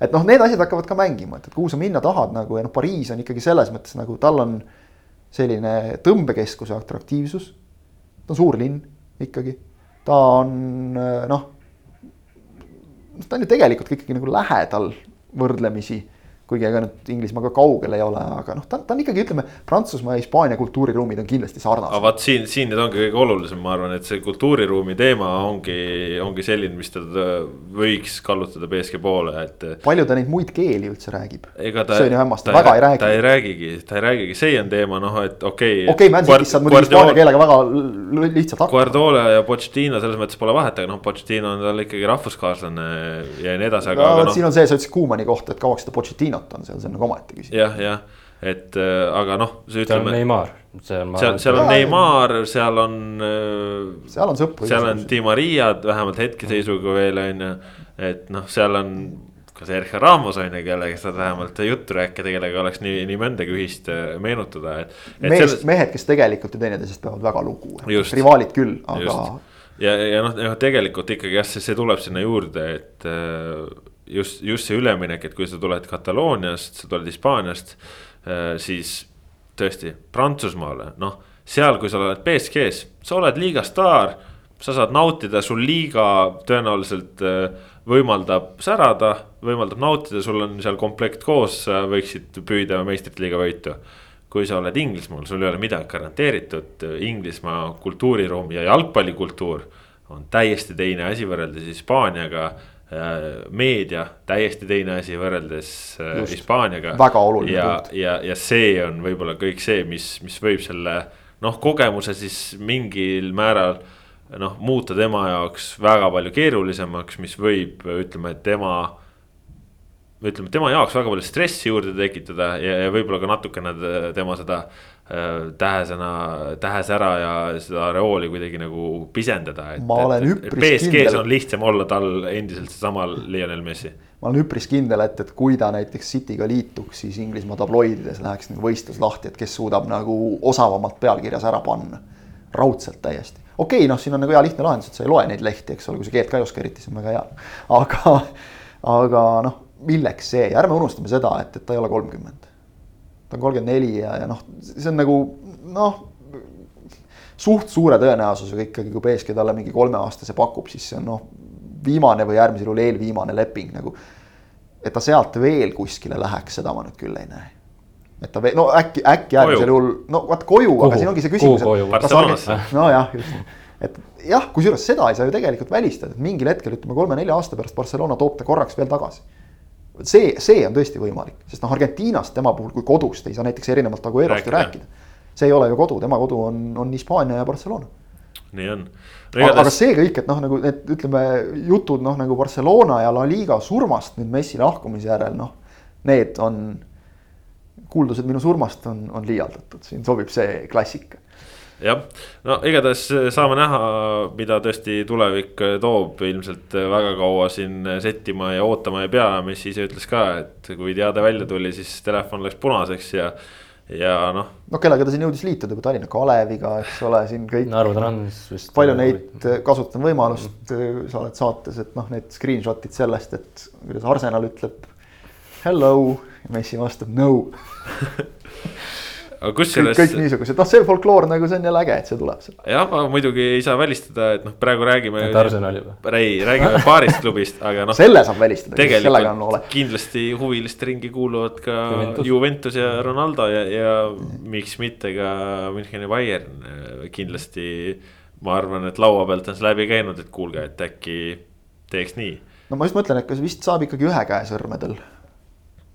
et noh, need asjad hakkavad ka mängima, et, et kuhu sa minna tahad nagu ja noh, Pariis on ikkagi selles mõttes nagu tal on selline tõmbekeskuse atraktiivsus. ta on suur linn ikkagi, ta on noh, ta on ju tegelikult ikkagi nagu lähedal võrdlemisi kuigi ega nüüd Inglismaaga kaugel ei ole, aga noh, ta, ta on ikkagi, ütleme, Prantsusmaa ja Hispaania kultuuriruumid on kindlasti aga sarnased. vaat siin, siin nüüd ongi kõige olulisem, ma arvan, et see kultuuriruumi teema ongi, ongi selline, mis teda võiks kallutada BSG poole, et. palju ta neid muid keeli üldse räägib? see on ju hämmastav, ta, väga ei räägi. ta ei räägigi, ta ei räägigi, see on teema, noh, et okei okay,. okei okay,, Man City's saad muidugi hispaania keelega väga lihtsalt hakkama. Guardiola ja Pochettino selles mõttes pole vahet, aga noh, Pochettino on tal ikkagi rahvuskaaslane ja nii edasi, aga no aga noh. siin on see, sa ütlesid Kuumani kohta, et kauaks seda Pochettinot on seal, see on nagu omaette küsimus. jah, jah, et äh, aga noh, see seal on ütleme. Neimar, see on. seal, seal on Neimar, seal on. seal on sõpru. seal on Di Maria'd vähemalt hetkeseisuga veel on ju, et noh, seal on ka Sergio Ramos on ju, kellega saad vähemalt juttu rääkida, kellega oleks nii, nii mõndagi ühist äh, meenutada, et. meest selles..., mehed, kes tegelikult ju teineteisest peavad väga lugu, rivaalid küll, aga. ja, ja noh, noh tegelikult ikkagi jah, see, see tuleb sinna juurde, et äh, just, just see üleminek, et kui sa tuled Katalooniast, sa tuled Hispaaniast, siis tõesti Prantsusmaale, noh, seal, kui sa oled BSG-s, sa oled liiga staar, sa saad nautida, sul liiga tõenäoliselt võimaldab särada, võimaldab nautida, sul on seal komplekt koos, sa võiksid püüda meistrite liiga võitu. Kui sa oled Inglismaal, sul ei ole midagi garanteeritud, Inglismaa kultuuriruum ja jalgpallikultuur on täiesti teine asi võrreldes Hispaaniaga meedia täiesti teine asi võrreldes Just, Hispaaniaga. väga oluline ja, punkt. ja, ja see on võib-olla kõik see, mis, mis võib selle noh, kogemuse siis mingil määral noh, muuta tema jaoks väga palju keerulisemaks, mis võib, ütleme, et tema. Ütleme, tema jaoks väga palju stressi juurde tekitada ja, ja võib-olla ka natukene tema seda äh, tähesõna, tähesära ja seda reooli kuidagi nagu pisendada. ma olen üpris BSG-s kindel. on lihtsam olla tal endiselt seesama Lionel Messi ma olen üpris kindel, et, et kui ta näiteks City'ga liituks, siis Inglismaa tabloidides läheks nagu võistlus lahti, et kes suudab nagu osavamalt pealkirjas ära panna. raudselt täiesti, okei okay,, noh, siin on nagu hea lihtne lahendus, et sa ei loe neid lehti, eks ole, kui sa keelt ka ei oska eriti, see on väga hea. aga, aga noh, milleks see, ärme unustame seda, et, et ta ei ole kolmkümmend. ta on kolmkümmend neli ja, ja noh, see on nagu noh suht suure tõenäosusega ikkagi, kui BSG talle mingi kolmeaastase pakub, siis see on noh, viimane või äärmisel juhul eelviimane leping nagu. et ta sealt veel kuskile läheks, seda ma nüüd küll ei näe. et ta veel, no äkki, äkki äärmisel juhul, no vaat koju, aga siin ongi see küsimus. Barcelonasse. nojah, just. et jah, kusjuures seda ei saa ju tegelikult välistada, et mingil hetkel ütleme kolme-nelja aasta pärast Barcelona toob ta korraks veel tagasi. See, see on tõesti võimalik, sest noh, Argentiinast tema puhul kui kodust ei saa näiteks erinevalt Aguerost ju rääkida. see ei ole ju kodu, tema kodu on, on Hispaania ja Barcelona. nii on aga, aga see kõik, et noh, nagu need ütleme jutud noh, nagu Barcelona ja La Liga surmast nüüd Messi lahkumise järel, noh. Need on, kuuldused minu surmast on, on liialdatud, siin sobib see klassika jah, no igatahes saame näha, mida tõesti tulevik toob, ilmselt väga kaua siin settima ja ootama ei pea, Messi ise ütles ka, et kui teade välja tuli, siis telefon läks punaseks ja. ja noh. noh, kellega ta siin jõudis liituda, juba Tallinna Kaleviga, eks ole, siin kõik. Narva Trans vist. palju neid, kasutan võimalust mm, sa oled saates, et noh, need screenshot'id sellest, et kuidas Arsenal ütleb hello, Messi vastab no aga kusjuures. kõik niisugused, noh, see folkloor nagu see on jälle äge, et see tuleb. jah, ma muidugi ei saa välistada, et noh, praegu räägime. et Arsenali või? ei, räägime paarist klubist, aga noh. selle saab välistada. tegelikult kindlasti huviliste ringi kuuluvad ka Juventus, Juventus ja Ronaldo ja, ja miks mitte ka Müncheni Bayern kindlasti. ma arvan, et laua pealt on see läbi käinud, et kuulge, et äkki teeks nii. no ma just mõtlen, et kas vist saab ikkagi ühe käe sõrmedel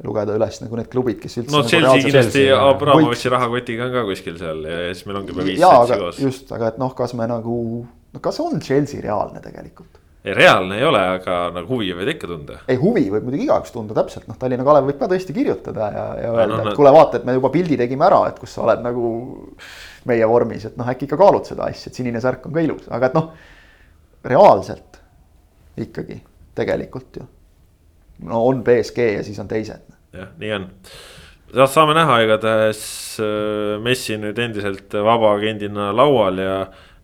lugeda üles nagu need klubid, kes üldse. no nagu Chelsea kindlasti Abramovitši rahakotiga on ka kuskil seal ja siis meil ongi juba viis setsi koos. just, aga et noh, kas me nagu, no kas on Chelsea reaalne tegelikult? ei, reaalne ei ole, aga nagu huvi võid ikka tunda. ei, huvi võib muidugi igaüks tunda, täpselt, noh, Tallinna Kalev võib ka tõesti kirjutada ja, ja öelda no,, no, et kuule, vaata, et me juba pildi tegime ära, et kus sa oled nagu meie vormis, et noh, äkki ikka kaalud seda asja, et sinine särk on ka ilus, aga et noh, reaalselt ikkagi tegelikult ju no on BSG ja siis on teised. Jah, nii on. saame näha, igatahes äh, Messi nüüd endiselt vaba agendina laual ja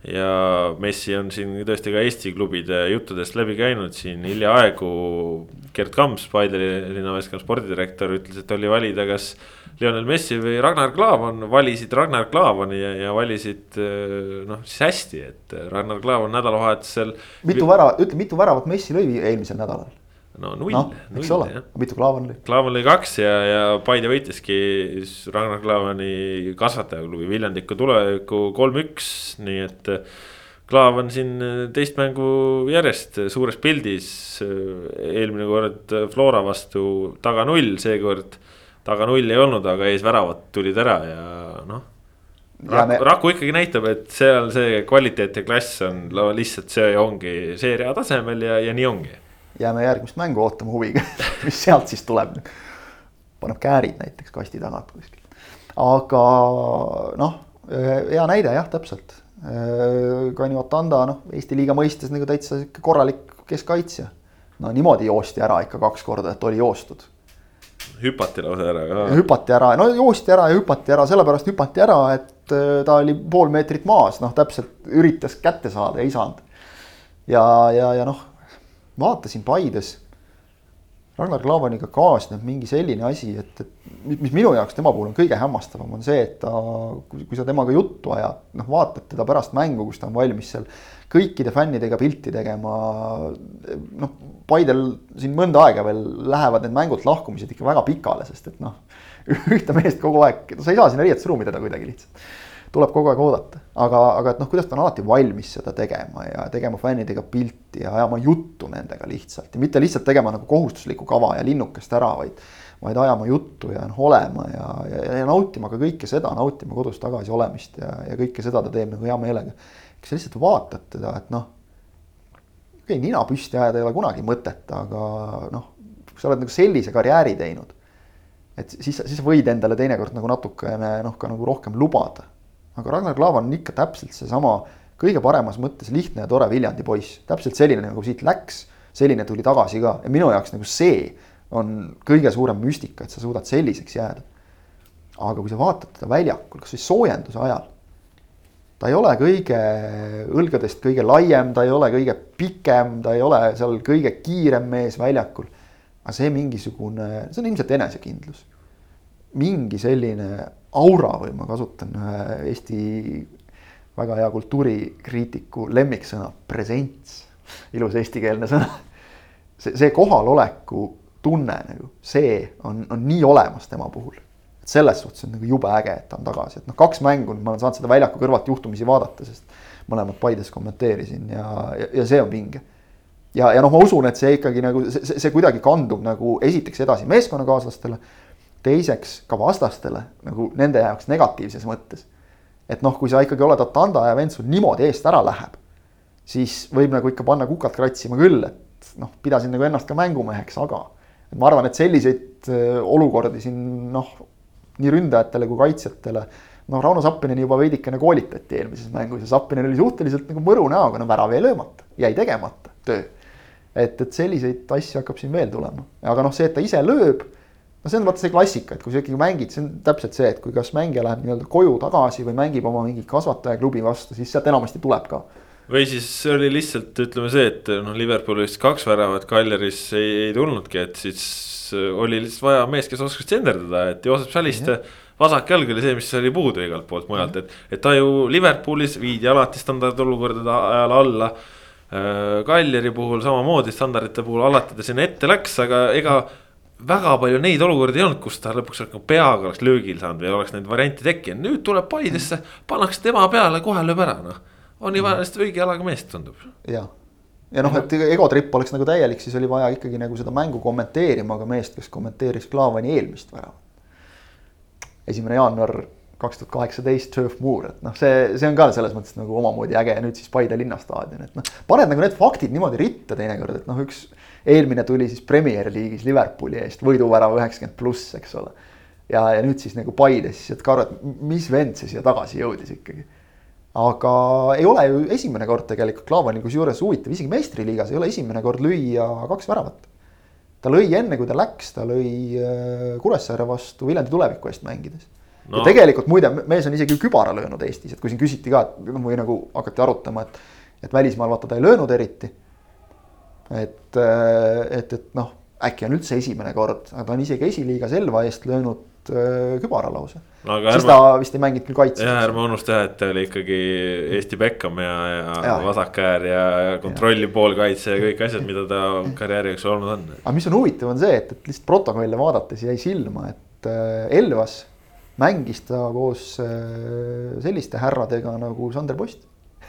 ja Messi on siin tõesti ka Eesti klubide juttudest läbi käinud siin hiljaaegu. Gerd Kamps, Paide linnameeskonna spordidirektor, ütles, et oli valida, kas Lionel Messi või Ragnar Klavan, valisid Ragnar Klavani ja, ja valisid äh, noh, siis hästi, et Ragnar Klavan nädalavahetusel. mitu väravat, ütle mitu väravat Messi lõi eelmisel nädalal no null no,, null jah. mitu Klaavan lõi? Klaavan lõi kaks ja, ja Paide võitiski Ragnar Klaavani kasvatajaklubi Viljandiku tuleviku kolm-üks, nii et. Klaavan siin teist mängu järjest suures pildis, eelmine kord Flora vastu taga null, seekord taga nulli ei olnud, aga ees väravad tulid ära ja noh. Raku, me... Raku ikkagi näitab, et seal see kvaliteet ja klass on lihtsalt see ongi seeria tasemel ja, ja nii ongi jääme järgmist mängu ootama huviga mis sealt siis tuleb. paneb käärid näiteks kasti tagant kuskil. aga noh, hea näide jah, täpselt. Kani Otanda, noh, Eesti liiga mõistes nagu täitsa sihuke korralik keskkaitsja. no niimoodi joosti ära ikka kaks korda, et oli joostud. hüpati lausa ära ka. hüpati ära, no joosti ära ja hüpati ära, sellepärast hüpati ära, et äh, ta oli pool meetrit maas, noh, täpselt üritas kätte saada, ei saanud. ja, ja, ja noh vaatasin Paides. Ragnar Klavaniga kaasneb mingi selline asi, et, et mis minu jaoks tema puhul on kõige hämmastavam, on see, et ta, kui sa temaga juttu ajad, noh, vaatad teda pärast mängu, kus ta on valmis seal kõikide fännidega pilti tegema. noh, Paidel siin mõnda aega veel lähevad need mängult lahkumised ikka väga pikale, sest et noh, ühte meest kogu aeg, sa ei saa sinna riietusruumi teda kuidagi lihtsalt tuleb kogu aeg oodata, aga, aga et noh, kuidas ta on alati valmis seda tegema ja tegema fännidega pilti ja ajama juttu nendega lihtsalt ja mitte lihtsalt tegema nagu kohustuslikku kava ja linnukest ära, vaid. vaid ajama juttu ja noh, olema ja, ja, ja nautima ka kõike seda, nautima kodus tagasi olemist ja, ja kõike seda ta teeb nagu hea meelega. kas sa lihtsalt vaatad teda, et noh. okei okay,, nina püsti ajada ei ole kunagi mõtet, aga noh, kui sa oled nagu sellise karjääri teinud et siis, siis võid endale teinekord nagu natukene noh, ka nagu rohkem lubada aga Ragnar Klavan on ikka täpselt seesama kõige paremas mõttes lihtne ja tore Viljandi poiss, täpselt selline nagu siit läks, selline tuli tagasi ka ja minu jaoks nagu see on kõige suurem müstika, et sa suudad selliseks jääda. aga kui sa vaatad teda väljakul, kasvõi soojenduse ajal, ta ei ole kõige õlgadest kõige laiem, ta ei ole kõige pikem, ta ei ole seal kõige kiirem mees väljakul. aga see mingisugune, see on ilmselt enesekindlus. mingi selline aura või ma kasutan ühe Eesti väga hea kultuurikriitiku lemmiksõna, presents, ilus eestikeelne sõna. see, see kohaloleku tunne nagu, see on, on nii olemas tema puhul. selles suhtes on nagu jube äge, et ta on tagasi, et noh, kaks mängu, ma olen saanud seda väljaku kõrvalt juhtumisi vaadata, sest mõlemat Paides kommenteerisin ja, ja, ja see on vinge. ja, ja noh, ma usun, et see ikkagi nagu see, see kuidagi kandub nagu esiteks edasi meeskonnakaaslastele. Teiseks ka vastastele nagu nende jaoks negatiivses mõttes. et noh, kui sa ikkagi oled Atanda ja vend sul niimoodi eest ära läheb, siis võib nagu ikka panna kukalt kratsima küll, et noh, pidasin nagu ennast ka mängumeheks, aga et ma arvan, et selliseid äh, olukordi siin noh, nii ründajatele kui kaitsjatele no Rauno Sappineni juba veidikene koolitati eelmises mängus ja Sappinen oli suhteliselt nagu mõru näoga, no värav jäi löömata, jäi tegemata töö. et, et selliseid asju hakkab siin veel tulema, aga noh, see, et ta ise lööb, no see on vaata see klassika, et kui sa ikkagi mängid, see on täpselt see, et kui kas mängija läheb nii-öelda koju tagasi või mängib oma mingi kasvatajaklubi vastu, siis sealt enamasti tuleb ka või siis oli lihtsalt ütleme see, et noh, Liverpoolis kaks väravat, Kaljaris ei, ei tulnudki, et siis oli lihtsalt vaja meest, kes oskas tsenderdada, et Joosep Saliste mm. -hmm vasak jalg oli see, mis oli puudu igalt poolt mujalt, et, et ta ju Liverpoolis viidi alati standardolukordade ajal alla. Äh, Kaljari puhul samamoodi standardite puhul alati ta sinna ette läks, aga ega väga palju neid olukordi ei olnud, kus ta lõpuks nagu peaga oleks löögil saanud või oleks neid variante tekkinud, nüüd tuleb Paidesse, pannakse tema peale, kohe lööb ära, noh. on nii vaja lihtsalt õige jalaga meest, tundub. ja, ja noh, et egotripp oleks nagu täielik, siis oli vaja ikkagi nagu seda mängu kommenteerima ka meest, kes kommenteeris Klaavani eelmist väravat esimene jaanuar kaks tuhat kaheksateist Turf Moor, et noh, see, see on ka selles mõttes nagu omamoodi äge ja nüüd siis Paide linnastaadion, et noh. paned nagu need faktid niimoodi ritta teinekord, et noh, üks eelmine tuli siis Premier League'is Liverpooli eest, võiduvärava üheksakümmend pluss, eks ole. ja, ja nüüd siis nagu Paides, siis et ka arvad, mis vend see siia tagasi jõudis ikkagi. aga ei ole ju esimene kord tegelikult Klaavanil, kusjuures huvitav, isegi meistriliigas ei ole esimene kord lüüa kaks väravat ta lõi enne, kui ta läks, ta lõi äh, Kuressaare vastu Viljandi tuleviku eest mängides no.. ja tegelikult muide, mees on isegi kübara löönud Eestis, et kui siin küsiti ka, et noh, või nagu hakati arutama, et, et välismaal vaata ta ei löönud eriti. et, äh, et, et noh, äkki on üldse esimene kord, aga ta on isegi esiliigas Elva eest löönud äh, kübara lausa no,. siis ärma, ta vist ei mänginud küll kaitses. jah, ärme unusta jah, et ta oli ikkagi Eesti Beckham ja, ja, ja vasakäär ja kontrolli poolkaitse ja kõik asjad, mida ta karjääri jooksul olnud on. aga mis on huvitav, on see, et, et lihtsalt protokolle vaadates jäi silma, et äh, Elvas mängis ta koos äh, selliste härradega nagu Sander Post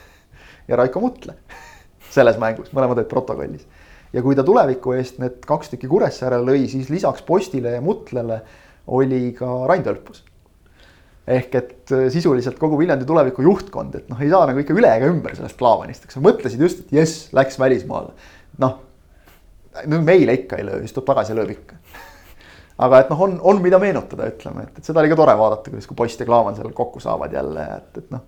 ja Raiko Mutle selles mängus, mõlemad olid protokollis. ja kui ta tuleviku eest need kaks tükki Kuressaare lõi, siis lisaks Postile ja Mutlele oli ka Rain Tölpus ehk et äh, sisuliselt kogu Viljandi tuleviku juhtkond, et noh, ei saa nagu ikka üle ega ümber sellest Klaavanist, eks mõtlesid just, et jess, läks välismaale. noh, no meile ikka ei löö, siis tuleb tagasi ja lööb ikka. Aga et noh, on, on mida meenutada, ütleme, et, et seda oli ka tore vaadata, kuidas, kui Post ja Klaavan seal kokku saavad jälle, et, et noh.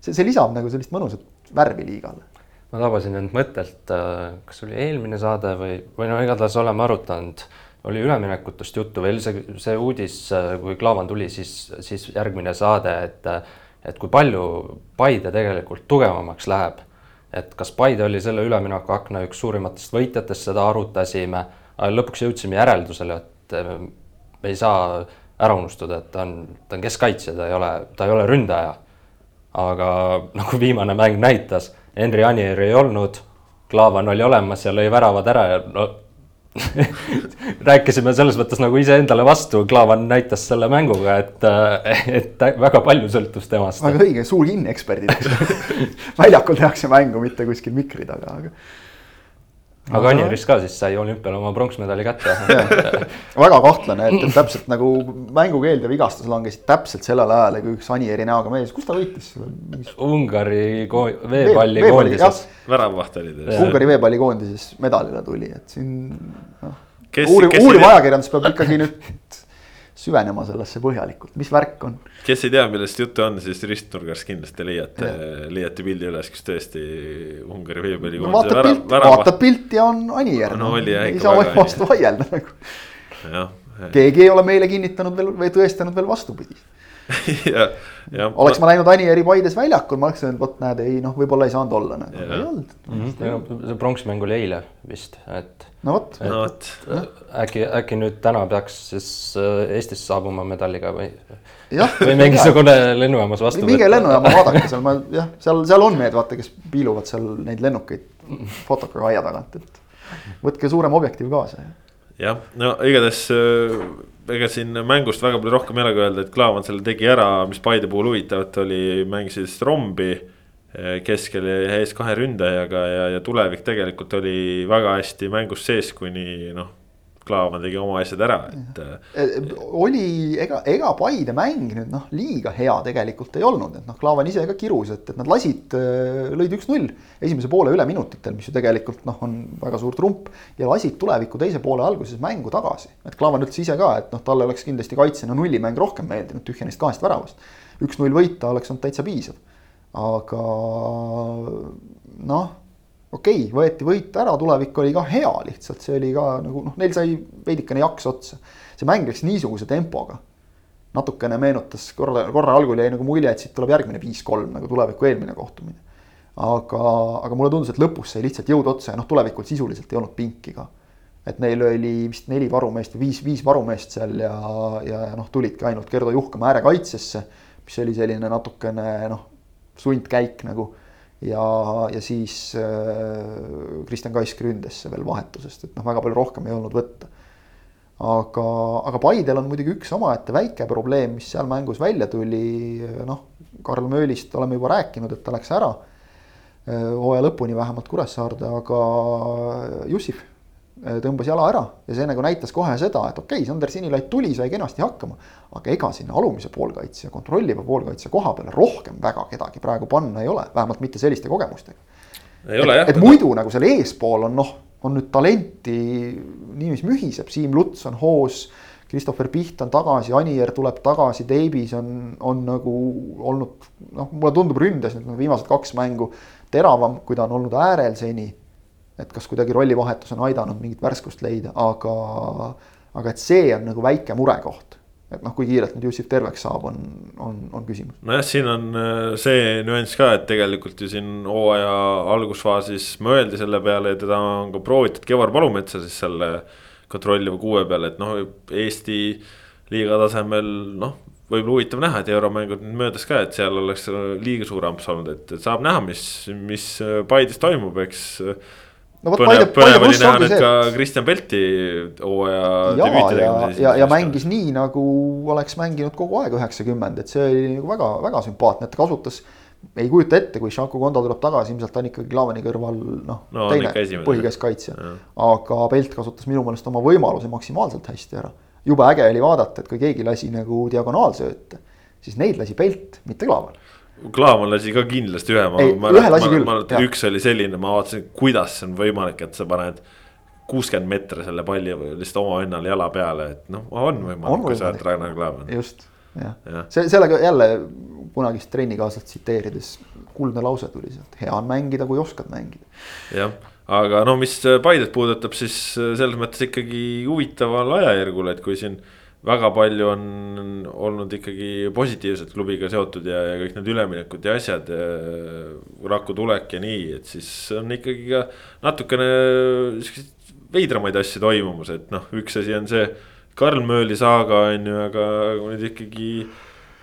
see, see lisab nagu sellist mõnusat värvi liigale ma tabasin end mõttelt, äh, kas oli eelmine saade või, või no igatahes oleme arutanud oli üleminekutest juttu veel see, see uudis, kui Klaavan tuli, siis, siis järgmine saade, et, et kui palju Paide tegelikult tugevamaks läheb. et kas Paide oli selle üleminekuakna üks suurimatest võitjatest, seda arutasime, lõpuks jõudsime järeldusele, et me ei saa ära unustada, et ta on, ta on keskkaitsja, ta ei ole, ta ei ole ründaja. aga nagu viimane mäng näitas, Henri Anier ei olnud, Klaavan oli olemas ja lõi väravad ära ja no rääkisime selles mõttes nagu iseendale vastu, Klaavan näitas selle mänguga, et, et väga palju sõltus temast. väga õige, suur kinnieksperdid väljakul tehakse mängu, mitte kuskil mikri taga, aga. Aga Anjeris ka siis sai olümpial oma pronksmedali kätte väga kahtlane, et, et täpselt nagu mängukeeld ja vigastus langesid täpselt sellel ajal, kui üks Anieri näoga mees, kus ta võitis? Ungari veepallikoondises väravvaht oli ta. Ungari veepallikoondises medalile tuli, et siin noh. uuriv, uuriv ajakirjandus peab ikkagi nüüd süvenema sellesse põhjalikult, mis värk on. kes ei tea, millest juttu on, siis ristnurgas kindlasti leiate, leiate pildi üles, kus tõesti Ungari veepallikoondise no, vaatab pilti, vaatab pilti ja on Anijärv no,. ei saa vastu vaielda nagu. keegi ei ole meile kinnitanud veel või tõestanud veel vastupidi. oleks ma näinud Anieri Paides väljakul, ma oleks öelnud, vot näed, ei noh, võib-olla ei saanud olla nagu, ei olnud mm. -hmm. see pronksmäng oli eile vist, et. no vot. No, vot. äkki, äkki nüüd täna peaks siis äh, Eestisse saabuma medaliga või? või mingisugune lennujaamas vastu. minge lennujaama vaadake seal, ma jah, seal, seal on need vaata, kes piiluvad seal neid lennukeid fotokaga aia tagant, et võtke suurem objektiiv kaasa. jah, no igatahes äh, ega siin mängust väga palju rohkem ei olegi öelda, et Klaavan selle tegi ära, mis Paide puhul huvitavat oli, mängis siis rombi. keskel ja ees kahe ründajaga ja, ja tulevik tegelikult oli väga hästi mängus sees, kuni noh Klaavan tegi oma asjad ära, et. Äh, oli, ega, ega Paide mäng nüüd noh, liiga hea tegelikult ei olnud, et noh, Klaavan ise ka kirus, et, et nad lasid, äh, lõid üks-null esimese poole üleminutitel, mis ju tegelikult noh, on väga suur trump. ja lasid tuleviku teise poole alguses mängu tagasi, et Klaavan ütles ise ka, et noh, talle oleks kindlasti kaitsena nullimäng rohkem meeldinud tühja neist kahest väravast. üks-null võita oleks olnud täitsa piisav. aga noh okei okay,, võeti võit ära, tulevik oli ka hea lihtsalt, see oli ka nagu noh, neil sai veidikene jaks otsa. see mäng läks niisuguse tempoga. natukene meenutas korra, korra algul jäi nagu mulje, et siit tuleb järgmine viis-kolm nagu tuleviku eelmine kohtumine. aga, aga mulle tundus, et lõpus sai lihtsalt jõud otsa ja noh, tulevikul sisuliselt ei olnud pinki ka. et neil oli vist neli varumeest või viis, viis varumeest seal ja, ja, noh, tulidki ainult Gerdo Juhkama äärekaitsesse, mis oli selline natukene noh, sundkäik nagu ja, ja siis äh, Kristjan Kaisk ründesse veel vahetusest, et noh, väga palju rohkem ei olnud võtta. aga, aga Paidel on muidugi üks omaette väike probleem, mis seal mängus välja tuli, noh, Karl Möölist oleme juba rääkinud, et ta läks ära äh, hooaja lõpuni vähemalt Kuressaarde, aga Jussif tõmbas jala ära ja see nagu näitas kohe seda, et okei okay,, Sander Sinilaid tuli, sai kenasti hakkama. aga ega sinna alumise poolkaitse ja kontrolliva poolkaitse koha peale rohkem väga kedagi praegu panna ei ole, vähemalt mitte selliste kogemustega. ei ole et muidu nagu seal eespool on noh, on nüüd talenti nii, mis mühiseb, Siim Luts on hoos. Christopher Piht on tagasi, Anier tuleb tagasi, Davies on, on nagu olnud noh, mulle tundub ründes nüüd viimased kaks mängu teravam, kui ta on olnud äärel seni et kas kuidagi rollivahetus on aidanud mingit värskust leida, aga, aga et see on nagu väike murekoht et noh, kui kiirelt nüüd Jussif terveks saab, on, on, on küsimus. nojah, siin on äh, see nüanss ka, et tegelikult ju siin hooaja algusfaasis mõeldi selle peale ja teda on ka proovitud Kevar Palumetsa siis selle kontrolliva kuue peale, et noh, Eesti liiga tasemel noh, võib-olla huvitav näha, et euromängud nüüd möödas ka, et seal oleks liiga suur amps olnud, et saab näha, mis, mis Paides toimub, eks no vot Paide, Paide pluss ongi see. ka Kristjan Pelti hooaja debüüti tegemas. ja, ja, ja mängis nii, nagu oleks mänginud kogu aeg üheksakümmend, et see oli nagu väga, väga sümpaatne, et ta kasutas. ei kujuta ette, kui Šaku Kondo tuleb tagasi, ilmselt ta on ikkagi Klaavani kõrval noh no, teine põhikeskkaitsja. aga Pelt kasutas minu meelest oma võimaluse maksimaalselt hästi ära. jube äge oli vaadata, et kui keegi lasi nagu diagonaalsööte, siis neid lasi Pelt, mitte Klaavan Klaavan lasi ka kindlasti ühe. ei, ühe lasi küll. üks oli selline, ma vaatasin, kuidas see on võimalik, et sa paned kuuskümmend meetri selle palli lihtsalt oma vennale jala peale, et noh, on võimalik, kui sa oled Ragnar Klavan. just, jah ja., see sellega jälle kunagist trennikaaslast tsiteerides kuldne lause tuli sealt, hea on mängida, kui oskad mängida. jah, aga no mis Paidet puudutab, siis selles mõttes ikkagi huvitaval ajajärgul, et kui siin väga palju on olnud ikkagi positiivselt klubiga seotud ja, ja kõik need üleminekud ja asjad. Raku tulek ja nii, et siis on ikkagi ka natukene siukseid veidramaid asju toimumas, et noh, üks asi on see. Karl Mööli saaga on ju, aga nüüd ikkagi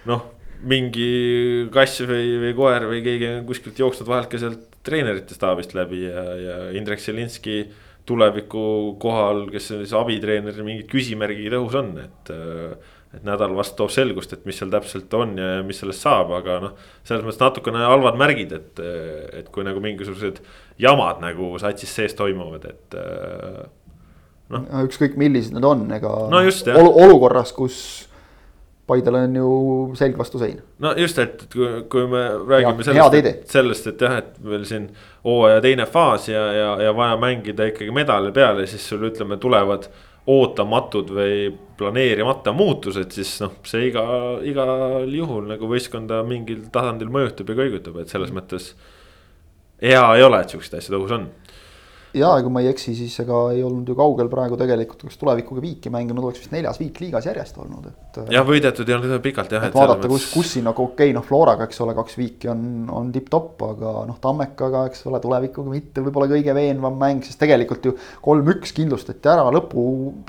noh, mingi kass või, või koer või keegi on kuskilt jooksnud vahelt ka sealt treenerite staabist läbi ja, ja Indrek Selinski tuleviku kohal, kes on siis abitreener, mingid küsimärgid õhus on, et. et nädal vast toob selgust, et mis seal täpselt on ja mis sellest saab, aga noh. selles mõttes natukene halvad märgid, et, et kui nagu mingisugused jamad nagu satsis sees toimuvad, et noh. ükskõik millised need on, ega no just, olu olukorras, kus Paidel on ju selg vastu seina. no just, et kui, kui me räägime ja, sellest, sellest, et jah, et meil siin hooaja teine faas ja, ja, ja vaja mängida ikkagi medali peale, siis sul ütleme, tulevad ootamatud või planeerimata muutused, siis noh, see iga, igal juhul nagu võistkonda mingil tasandil mõjutab ja kõigutab, et selles mõttes. hea ei ole, et siuksed asjad õhus on ja kui ma ei eksi, siis ega ei olnud ju kaugel praegu tegelikult, kas tulevikuga viiki mänginud, oleks vist neljas viik liigas järjest olnud, et. jah, võidetud ei olnud pikalt jah. et vaadata, kus, kus siin nagu okei okay,, noh, Floraga, eks ole, kaks viiki on, on tipp-topp, aga noh, Tammekaga, eks ole, tulevikuga mitte võib-olla kõige veenvam mäng, sest tegelikult ju kolm-üks kindlustati ära lõpu,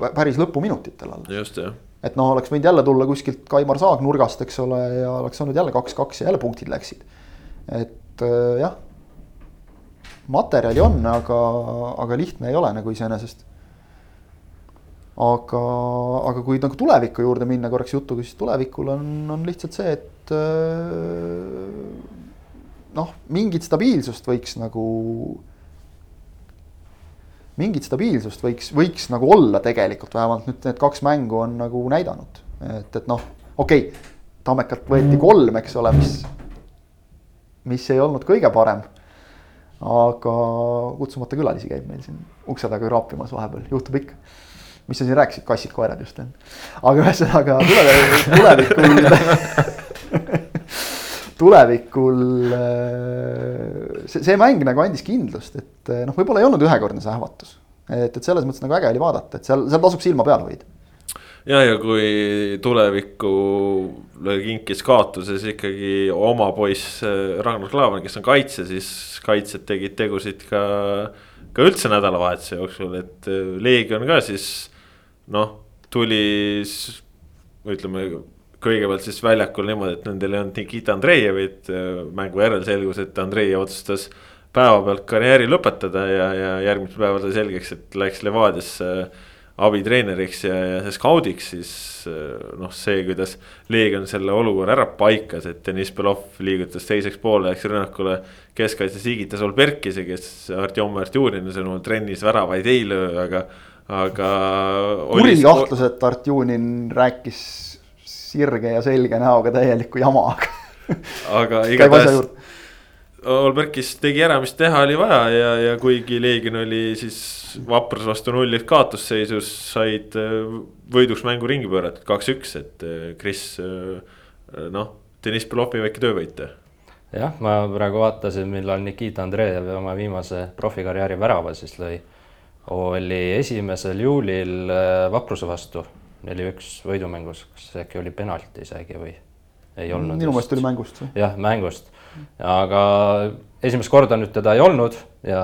päris lõpuminutitel alles. just, jah et noh, oleks võinud jälle tulla kuskilt Kaimar Saag nurgast, eks ole, ja oleks olnud jälle kaks-kaks ja jälle punktid läksid. et jah materjali on, aga, aga lihtne ei ole nagu iseenesest. aga, aga kui nagu tuleviku juurde minna korraks jutuga, siis tulevikul on, on lihtsalt see, et noh, mingit stabiilsust võiks nagu, mingit stabiilsust võiks, võiks nagu olla tegelikult, vähemalt nüüd need kaks mängu on nagu näidanud. et, et noh, okei okay,, Tammekalt võeti kolm, eks ole, mis, mis ei olnud kõige parem. Aga kutsumata külalisi käib meil siin ukse taga raapimas vahepeal, juhtub ikka mis sa siin rääkisid, kassid-koerad just aga ühesõnaga tulevikul tulevikul äh, see, see mäng nagu andis kindlust, et äh, noh, võib-olla ei olnud ühekordne see ähvatus. et, et selles mõttes nagu äge oli vaadata, et seal, seal tasub silma peal hoida. Ja, ja kui tulevikku kinkis kaotuses ikkagi oma poiss äh, Ragnar Klavan, kes on kaitse, siis kaitsjad tegid tegusid ka, ka üldse nädalavahetuse jooksul, et Leegion ka siis noh, tuli ütleme kõigepealt siis väljakul niimoodi, et nendel ei olnud Nikita Andreevit, mängu järel selgus, et Andreev otsustas päevapealt karjääri lõpetada ja, ja järgmisel päeval sai selgeks, et läks Levadiasse abitreeneriks ja, ja skaudiks, siis noh, see, kuidas Leegion selle olukorra ära paikas, et Deniss Belov liigutas teiseks pooleks rünnakule. keskkaitses higitas Olberkise, kes Artjom Artjurine sõnul trennis väravaid ei löö, aga, aga. kuri kahtlus, et Artjunin rääkis sirge ja selge näoga täielikku jama, aga. aga igatahes Olberkis tegi ära, mis teha oli vaja ja, ja kuigi Leegion oli siis Vaprus vastu nullilt kaotusseisus, said äh, võiduks mängu ringi pööratud kaks-üks, et äh, Kris äh, noh, Deniss Belovi väike töövõit. jah, ma praegu vaatasin, millal Nikita Andreev oma viimase profikarjääri värava siis lõi. oli esimesel juulil Vapruse vastu neli-üks võidumängus, kas äkki oli penalti isegi või ei olnud? minu meelest oli mängust. jah, mängust, aga esimest korda nüüd teda ei olnud ja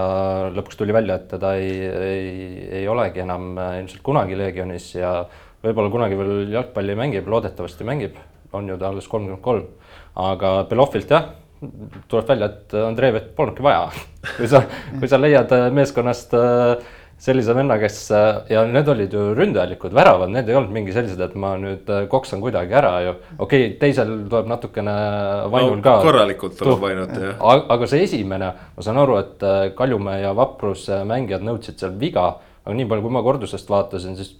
lõpuks tuli välja, et teda ei, ei, ei olegi enam ilmselt kunagi Leegionis ja võib-olla kunagi veel jalgpalli mängib, loodetavasti mängib, on ju ta alles kolmkümmend kolm. aga Belofilt jah, tuleb välja, et Andreevet polnudki vaja kui sa, kui sa leiad meeskonnast äh, sellise venna, kes ja need olid ju ründajalikud väravad, need ei olnud mingi sellised, et ma nüüd äh, koksan kuidagi ära ju. okei okay,, teisel tuleb natukene vainul no, ka. korralikult tuleb ainult jah. aga see esimene, ma saan aru, et äh, Kaljumäe ja Vapruse mängijad nõudsid seal viga, aga nii palju, kui ma kordusest vaatasin, siis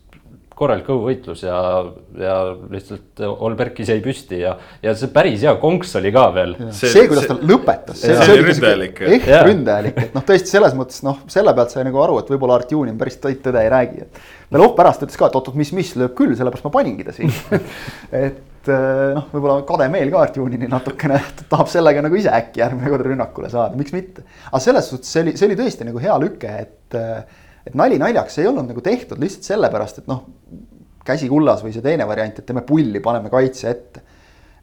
korralik õhuvõitlus ja, ja lihtsalt Olberkis jäi püsti ja, ja see päris hea konks oli ka veel. see, see, kuidas ta lõpetas. see, see oli ründajalik. ehk ründajalik, et noh, tõesti selles mõttes noh, selle pealt sai nagu aru, et võib-olla Artjunin päris tõde ei räägi, et. Belov pärast ütles ka, et oot-oot, mis, mis lööb küll, sellepärast ma paningi ta siin et eh, noh, võib-olla kade meel ka Artjunini natukene, tahab sellega nagu ise äkki järgmine kord rünnakule saada, miks mitte. aga selles suhtes see oli, see oli tõesti nagu hea lüke, et eh, et nali naljaks, ei olnud nagu tehtud lihtsalt sellepärast, et noh, käsi kullas või see teine variant, et teeme pulli, paneme kaitse ette.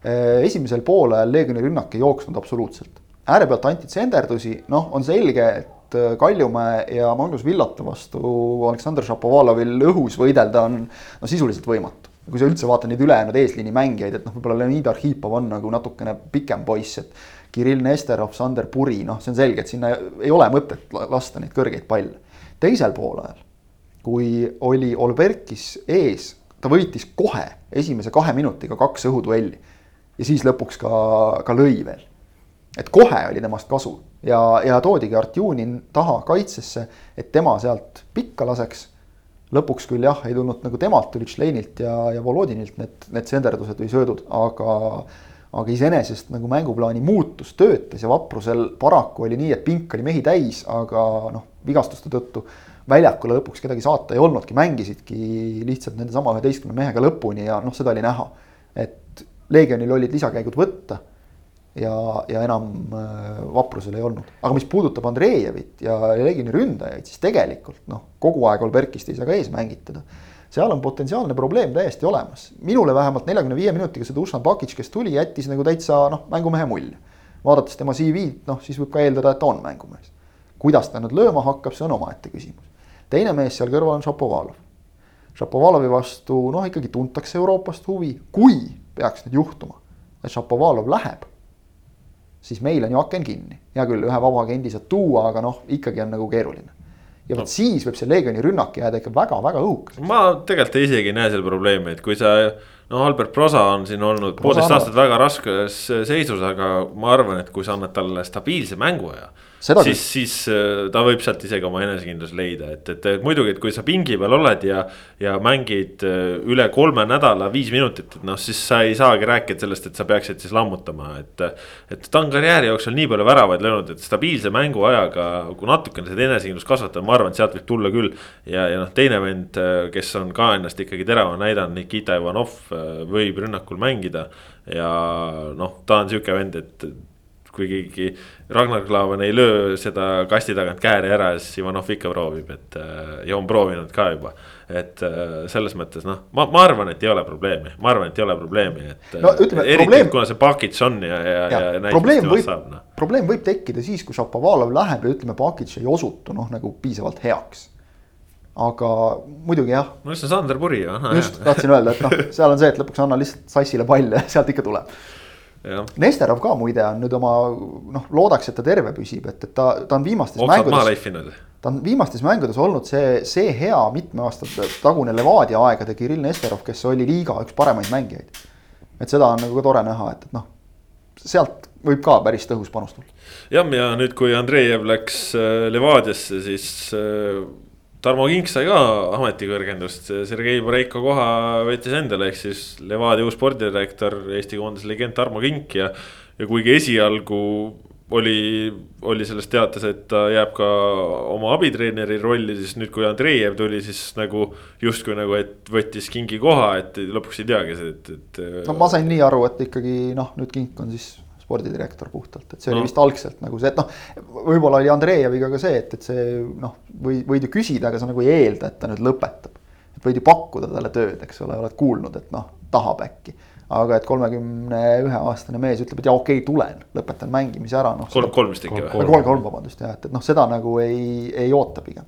Äh, esimesel poolel Leegioni rünnak ei jooksnud absoluutselt. ääre pealt anti tsenderdusi, noh, on selge, et äh, Kaljumäe ja Magnus Villata vastu Aleksandr Šapovalovil õhus võidelda on no sisuliselt võimatu. kui sa üldse vaatad neid ülejäänud eesliini mängijaid, et noh, võib-olla Leonid Arhipov on nagu natukene pikem poiss, et Kirill Nesterov, Sander Puri, noh, see on selge, et sinna ei ole mõtet lasta neid kõrgeid palle teisel poolajal, kui oli Olberkis ees, ta võitis kohe esimese kahe minutiga kaks õhuduelli ja siis lõpuks ka, ka lõi veel. et kohe oli temast kasu ja, ja toodigi Artjunin taha kaitsesse, et tema sealt pikka laseks. lõpuks küll jah, ei tulnud nagu temalt, tulid Šleinilt ja, ja Volodinilt need, need senderdused või söödud, aga aga iseenesest nagu mänguplaani muutus töötas ja Vaprusel paraku oli nii, et pink oli mehi täis, aga noh, vigastuste tõttu väljakule lõpuks kedagi saata ei olnudki, mängisidki lihtsalt nendesama üheteistkümne mehega lõpuni ja noh, seda oli näha. et Leegionil olid lisakäigud võtta ja, ja enam äh, vaprusel ei olnud. aga mis puudutab Andreejevit ja Leegioni ründajaid, siis tegelikult noh, kogu aeg Olberkist ei saa ka ees mängitada seal on potentsiaalne probleem täiesti olemas. minule vähemalt neljakümne viie minutiga see Dušan Bakic, kes tuli, jättis nagu täitsa noh, mängumehe mulje. vaadates tema CV-d, noh siis võib ka eeldada, et ta on mängumees. kuidas ta nüüd lööma hakkab, see on omaette küsimus. teine mees seal kõrval on Šapovalov. Šapovalovi vastu noh, ikkagi tuntakse Euroopast huvi, kui peaks nüüd juhtuma, et Šapovalov läheb, siis meil on ju aken kinni. hea küll, ühe vaba agendi saad tuua, aga noh, ikkagi on nagu keeruline ja vot no. siis võib see Leegioni rünnak jääda ikka väga-väga õhukeseks. ma tegelikult isegi ei näe seal probleemi, et kui sa no Albert Prosa on siin olnud poolteist aastat väga raskes seisus, aga ma arvan, et kui sa annad talle stabiilse mänguaja Seda siis, siis äh, ta võib sealt isegi oma enesekindluse leida, et, et, muidugi, et kui sa pingi peal oled ja. ja mängid äh, üle kolme nädala viis minutit, et noh, siis sa ei saagi rääkida sellest, et sa peaksid siis lammutama, et. et ta on karjääri jooksul nii palju väravaid löönud, et stabiilse mänguajaga, kui natukene seda enesekindlust kasvatada, ma arvan, et sealt võib tulla küll. ja, ja noh, teine vend, äh, kes on ka ennast ikkagi teravana näidanud, Nikita Ivanov võib rünnakul mängida. ja noh, ta on sihuke vend, et kui keegi Ragnar Klavan ei löö seda kasti tagant kääri ära, siis Ivanov ikka proovib, et äh, ja on proovinud ka juba. et äh, selles mõttes noh, ma, ma arvan, et ei ole probleemi, ma arvan, et ei ole probleemi, et. no ütleme, probleem. kuna see Pakic on ja, ja, ja, ja. probleem võib, no. probleem võib tekkida siis, kui Šapovalov läheb ja ütleme, Pakic ei osutu noh, nagu piisavalt heaks aga muidugi jah. no see Sander Puri ju. just, tahtsin öelda, et noh, seal on see, et lõpuks anna lihtsalt sassile pall ja sealt ikka tuleb Nesterov ka muide on nüüd oma noh, loodaks, et ta terve püsib, et, et ta, ta on viimastes Oksad mängudes. ta on viimastes mängudes olnud see, see hea mitme aasta tagune Levadia aegade Kirill Nesterov, kes oli liiga üks paremaid mängijaid. et seda on nagu ka tore näha, et, et noh, sealt võib ka päris tõhus panus tulla. jah, ja nüüd, kui Andreev läks äh, Levadiasse, siis äh, Tarmo Kink sai ka ametikõrgendust, Sergei Boreiko koha võttis endale, ehk siis Levadia uus spordidirektor, Eesti koondise legend Tarmo Kink ja. ja kuigi esialgu oli, oli selles teates, et ta jääb ka oma abitreeneri rolli, siis nüüd, kui Andreev tuli, siis nagu justkui nagu, et võttis Kingi koha, et lõpuks ei teagi, et, et. no ma sain nii aru, et ikkagi noh, nüüd Kink on siis spordidirektor puhtalt, et see no. oli vist algselt nagu see, et noh. võib-olla oli Andreeviga ka see, et, et see noh, või võid ju küsida, aga sa nagu ei eelda, et ta nüüd lõpetab. et võid ju pakkuda talle tööd, eks ole, oled kuulnud, et noh, tahab äkki. aga et kolmekümne ühe aastane mees ütleb, et jaa, okei okay,, tulen, lõpetan mängimise ära, noh. kolm, kolm vist ikka või? kolm, kolm, vabandust jah, et, et noh, seda nagu ei, ei oota pigem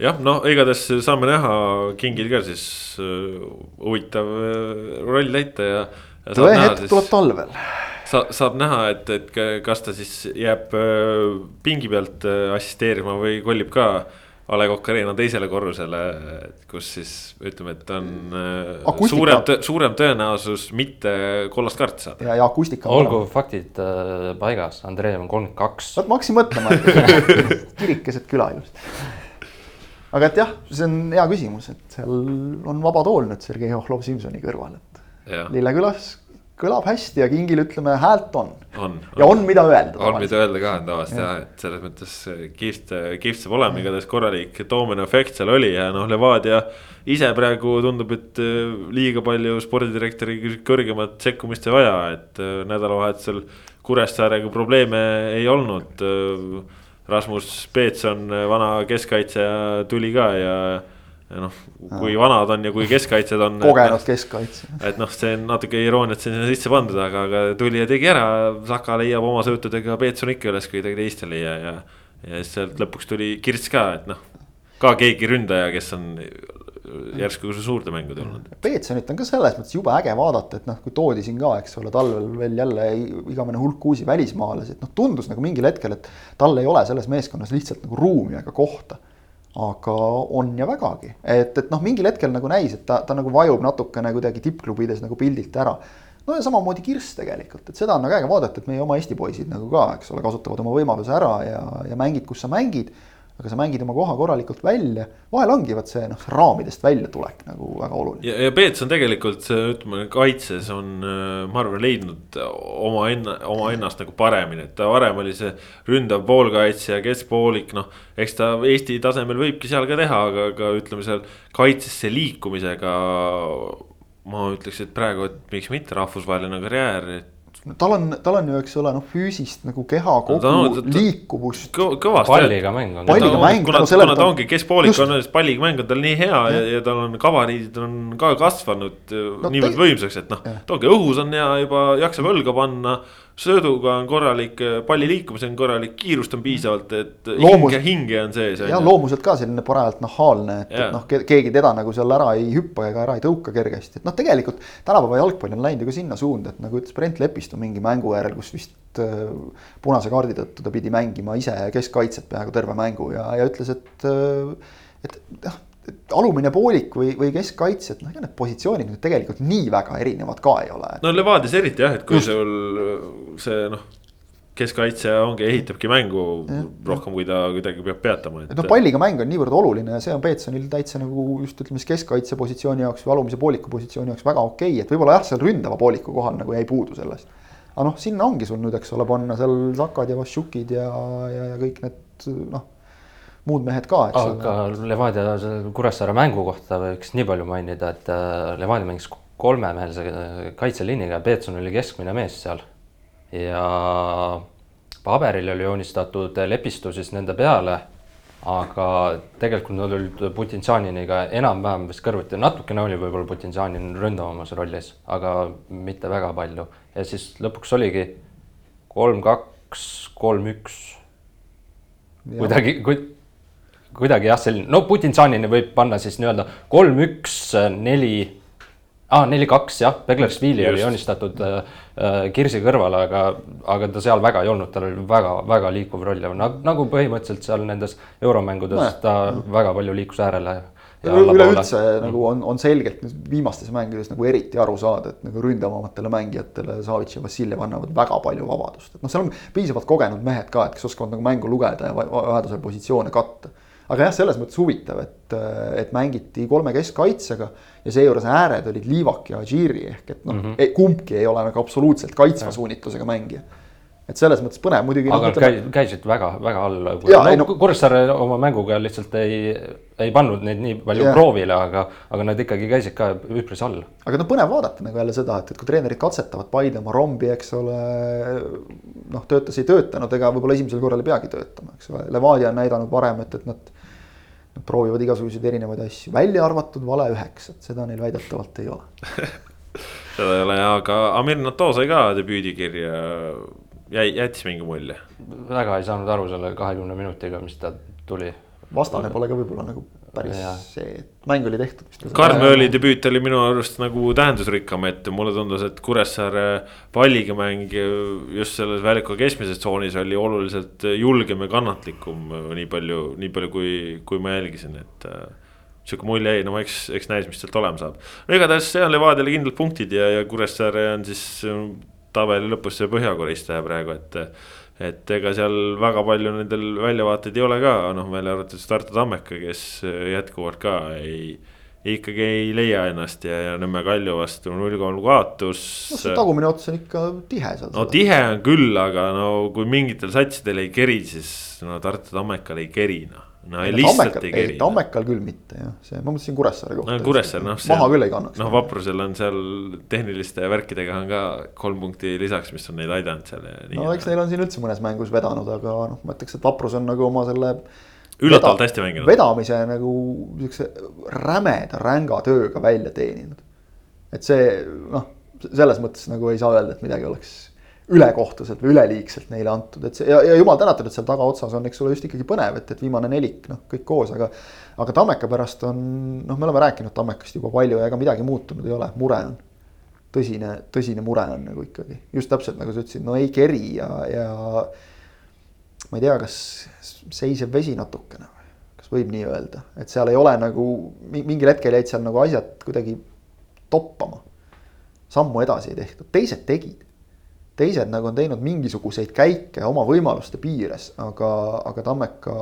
jah, no igatahes saame näha, Kingil ka siis uh, huvitav uh, roll täita ja. tõe hetk siis... tuleb talvel sa, saab näha, et, et kas ta siis jääb äh, pingi pealt assisteerima või kolib ka A Le Coq Arena teisele korrusele, kus siis ütleme, et on akustika. suurem, suurem tõenäosus mitte kollast kaarti saada. ja, ja akustika. olgu faktid äh, paigas, Andrei on kolmkümmend kaks. vot ma hakkasin mõtlema, et kirik keset küla ilusti. aga et jah, see on hea küsimus, et seal on vaba tool nüüd Sergei Ohhlov-Simsoni kõrval, et Lillekülas kõlab hästi ja Kingil ütleme häält on. ja on, mida öelda. on, mida öelda ka on tavaliselt jah, et selles mõttes kihvt, kihvt saab olema, igatahes korralik doominoefekt seal oli ja noh, Levadia ise praegu tundub, et äh, liiga palju spordidirektori kõrgemat sekkumist ei vaja, et äh, nädalavahetusel Kuressaarega probleeme ei olnud. Äh, Rasmus Peetson, vana keskkaitsja tuli ka ja noh, kui vanad on ja kui keskkaitsjad on. kogenud keskkaitse. et noh, see on natuke irooniat sinna sisse pandud, aga, aga tuli ja tegi ära, Saka leiab oma söötudega Peetson ikka üles kuidagi teistele ja, ja. ja siis sealt lõpuks tuli Kirts ka, et noh, ka keegi ründaja, kes on järsku suurde mängu tulnud. Peetsonit on ka selles mõttes jube äge vaadata, et noh, kui toodi siin ka, eks ole, talvel veel jälle igavene hulk uusi välismaalasi, et noh, tundus nagu mingil hetkel, et tal ei ole selles meeskonnas lihtsalt nagu ruumi ega kohta aga on ja vägagi, et, et noh, mingil hetkel nagu näis, et ta, ta nagu vajub natukene kuidagi tippklubides nagu pildilt ära. no ja samamoodi Kirss tegelikult, et seda on nagu äge vaadata, et meie oma Eesti poisid nagu ka, eks ole, kasutavad oma võimaluse ära ja, ja mängid, kus sa mängid aga sa mängid oma koha korralikult välja, vahel ongi vot see noh, raamidest väljatulek nagu väga oluline. ja, ja Peets on tegelikult ütleme kaitses on, äh, ma arvan, leidnud oma enna, oma ennast nagu paremini, et ta varem oli see ründav poolkaitsja, keskpoolik, noh. eks ta Eesti tasemel võibki seal ka teha, aga, aga ütleme seal kaitsesse liikumisega. ma ütleks, et praegu, et miks mitte rahvusvaheline karjäär, et tal on, tal on ju, eks ole, noh, füüsist nagu keha kogu no, ta, ta, liikuvust kõ,. kõvasti. palliga mäng on. palliga mäng. kuna, kuna, kuna ta ongi keskpoolik on, palliga mäng on tal nii hea ja, ja tal on gabariidid on ka kasvanud no, niivõrd te... võimsaks, et noh. ta ongi õhus on hea juba, jaksab õlga panna sööduga on korralik, palli liikumisega on korralik, kiirust on piisavalt, et Loomus- hinge, hinge on sees. ja loomuselt ka selline parajalt nahaalne, et, et noh, keegi teda nagu seal ära ei hüppa ega ära ei tõuka kergesti, et noh, tegelikult tänapäeva jalgpall on läinud ju ka sinna suunda, et nagu ütles Brent Lepistu mingi mängu järel, kus vist äh, punase kaardi tõttu ta pidi mängima ise keskkaitset peaaegu terve mängu ja, ja ütles, et äh, et noh, et alumine poolik või, või keskkaitse, et noh, ega need positsioonid nüüd tegelikult nii väga erinevad ka ei ole. no Levadias eriti jah, et kui Just. sul see noh, keskkaitse ongi, ehitabki mängu rohkem, kui ta kuidagi peab peatama, et noh, palliga mäng on niivõrd oluline ja see on Peetsonil täitsa nagu just ütleme siis keskkaitse positsiooni jaoks või alumise pooliku positsiooni jaoks väga okei okay., et võib-olla jah, seal ründava pooliku kohal nagu jäi puudu sellest. aga noh, sinna ongi sul nüüd, eks ole, panna seal Zakad ja Vašukid ja, ja, ja kõik need noh, muud mehed ka, eks ole. aga Levadia Kuressaare mängu kohta võiks nii palju mainida, et äh, Levadia mängis kolmemeelse äh, kaitseliiniga ja Peetson oli keskmine mees seal. ja paberil oli joonistatud Lepistu siis nende peale, aga tegelikult nad olid Putinsaniniga enam-vähem vist kõrvuti, natukene oli võib-olla Putinsanin ründavamas rollis, aga mitte väga palju. ja siis lõpuks oligi kolm, kaks, kolm, üks kuidagi, jah, selline, no Putin Sanini võib panna siis nii-öelda kolm, üks, neli ah,, neli-kaks jah, Beglersvili oli joonistatud äh, Kirsi kõrvale, aga, aga ta seal väga ei olnud, tal oli väga-väga liikuv roll ja nagu, nagu põhimõtteliselt seal nendes euromängudes No, ta väga palju liikus äärele. üleüldse nagu on, on selgelt viimastes mängudes nagu eriti aru saada, et nagu ründavamatele mängijatele Savits ja Vassiljev annavad väga palju vabadust, et noh, seal on piisavalt kogenud mehed ka, et kes oskavad nagu mängu lugeda ja va- va- vajadusel positsioone katta. Aga jah, selles mõttes huvitav, et, et mängiti kolme keskkaitsega ja seejuures ääred olid Liivak ja Adžiri ehk et noh mm -hmm. kumbki ei ole nagu absoluutselt kaitsva suunitlusega mängija. et selles mõttes põnev muidugi. aga nad käi, käisid väga, väga all. No, no- Kuressaare oma mänguga lihtsalt ei, ei pannud neid nii palju Jah. proovile, aga, aga nad ikkagi käisid ka üpris all. aga no põnev vaadata nagu jälle seda, et, et kui treenerid katsetavad Paide oma rombi, eks ole. noh, töötas, ei töötanud, ega võib-olla esimesel korral ei peagi töötama, eks ole, Levadia on näidanud varem, et, et nad. Nad proovivad igasuguseid erinevaid asju, välja arvatud vale üheksat, seda neil väidetavalt ei ole. seda ei ole ja, aga Amir Nato sai ka debüüdikirja, jäi, jättis mingi mulje. väga ei saanud aru selle kahekümne minutiga, mis ta tuli. vastane pole ka võib-olla nagu päris Jaa. see, et mäng oli tehtud vist. Karmööli debüüt oli minu arust nagu tähendusrikkam, et mulle tundus, et Kuressaare palliga mäng just selles väljaku keskmises tsoonis oli oluliselt julgem ja kannatlikum, nii palju, nii palju, kui, kui ma jälgisin, et äh, sihuke mulje jäi, no eks, eks näis, mis sealt olema saab. no igatahes see on Levadiale kindlad punktid ja, ja Kuressaare on siis äh, tabeli lõpus see põhjakoristaja praegu, et. Et ega seal väga palju nendel väljavaateid ei ole ka, noh välja arvatud Tartu Tammeka, kes jätkuvalt ka ei. ikkagi ei leia ennast ja, ja Nõmme Kalju vastu null kolm kaotus. no see tagumine ots on ikka tihe seal. no tihe on küll, aga no kui mingitel satsidel ei keri, siis no Tartu Tammekal ei keri noh no ei, lihtsalt ei keri. Tammekal küll mitte jah, see, ma mõtlesin Kuressaare kohta. no Kuressaare noh. maha küll ei kannaks. noh, Vaprusel on seal tehniliste värkidega on ka kolm punkti lisaks, mis on neid aidanud seal. no eks neil on siin üldse mõnes mängus vedanud, aga noh, ma ütleks, et Vaprus on nagu oma selle. üllatavalt hästi mänginud. vedamise nagu siukse rämeda ränga tööga välja teeninud. et see noh, selles mõttes nagu ei saa öelda, et midagi oleks ülekohtuselt või üleliigselt neile antud, et see ja, ja jumal tänatud, et seal tagaotsas on, eks ole, just ikkagi põnev, et, et viimane nelik, noh, kõik koos, aga. aga Tammeka pärast on, noh, me oleme rääkinud Tammekast juba palju ja ega midagi muutunud ei ole, mure on. tõsine, tõsine mure on nagu ikkagi, just täpselt nagu sa ütlesid, no ei keri ja, ja. ma ei tea, kas seisev vesi natukene või, kas võib nii öelda, et seal ei ole nagu mingil hetkel jäid seal nagu asjad kuidagi toppama. sammu edasi ei tehtud, teised tegid teised nagu on teinud mingisuguseid käike oma võimaluste piires, aga, aga Tammeka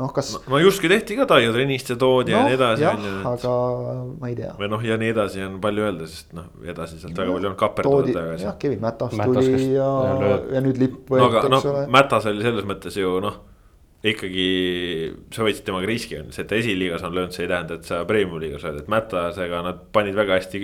noh, kas. no justkui tehti ka Taio ja toodi no, ja nii edasi. jah, aga ma ei tea. või noh, ja nii edasi on palju öelda, sest noh, edasi sealt väga palju on kaperdatud tagasi. jah, Kevin Mätas tuli ja, ja nüüd lipp võeti no,, eks no, ole. Mätas oli selles mõttes ju noh ikkagi sa võtsid temaga riski, on see, et ta esiliigas on löönud, see ei tähenda, et sa premium liigas oled, et Mätasega nad panid väga hästi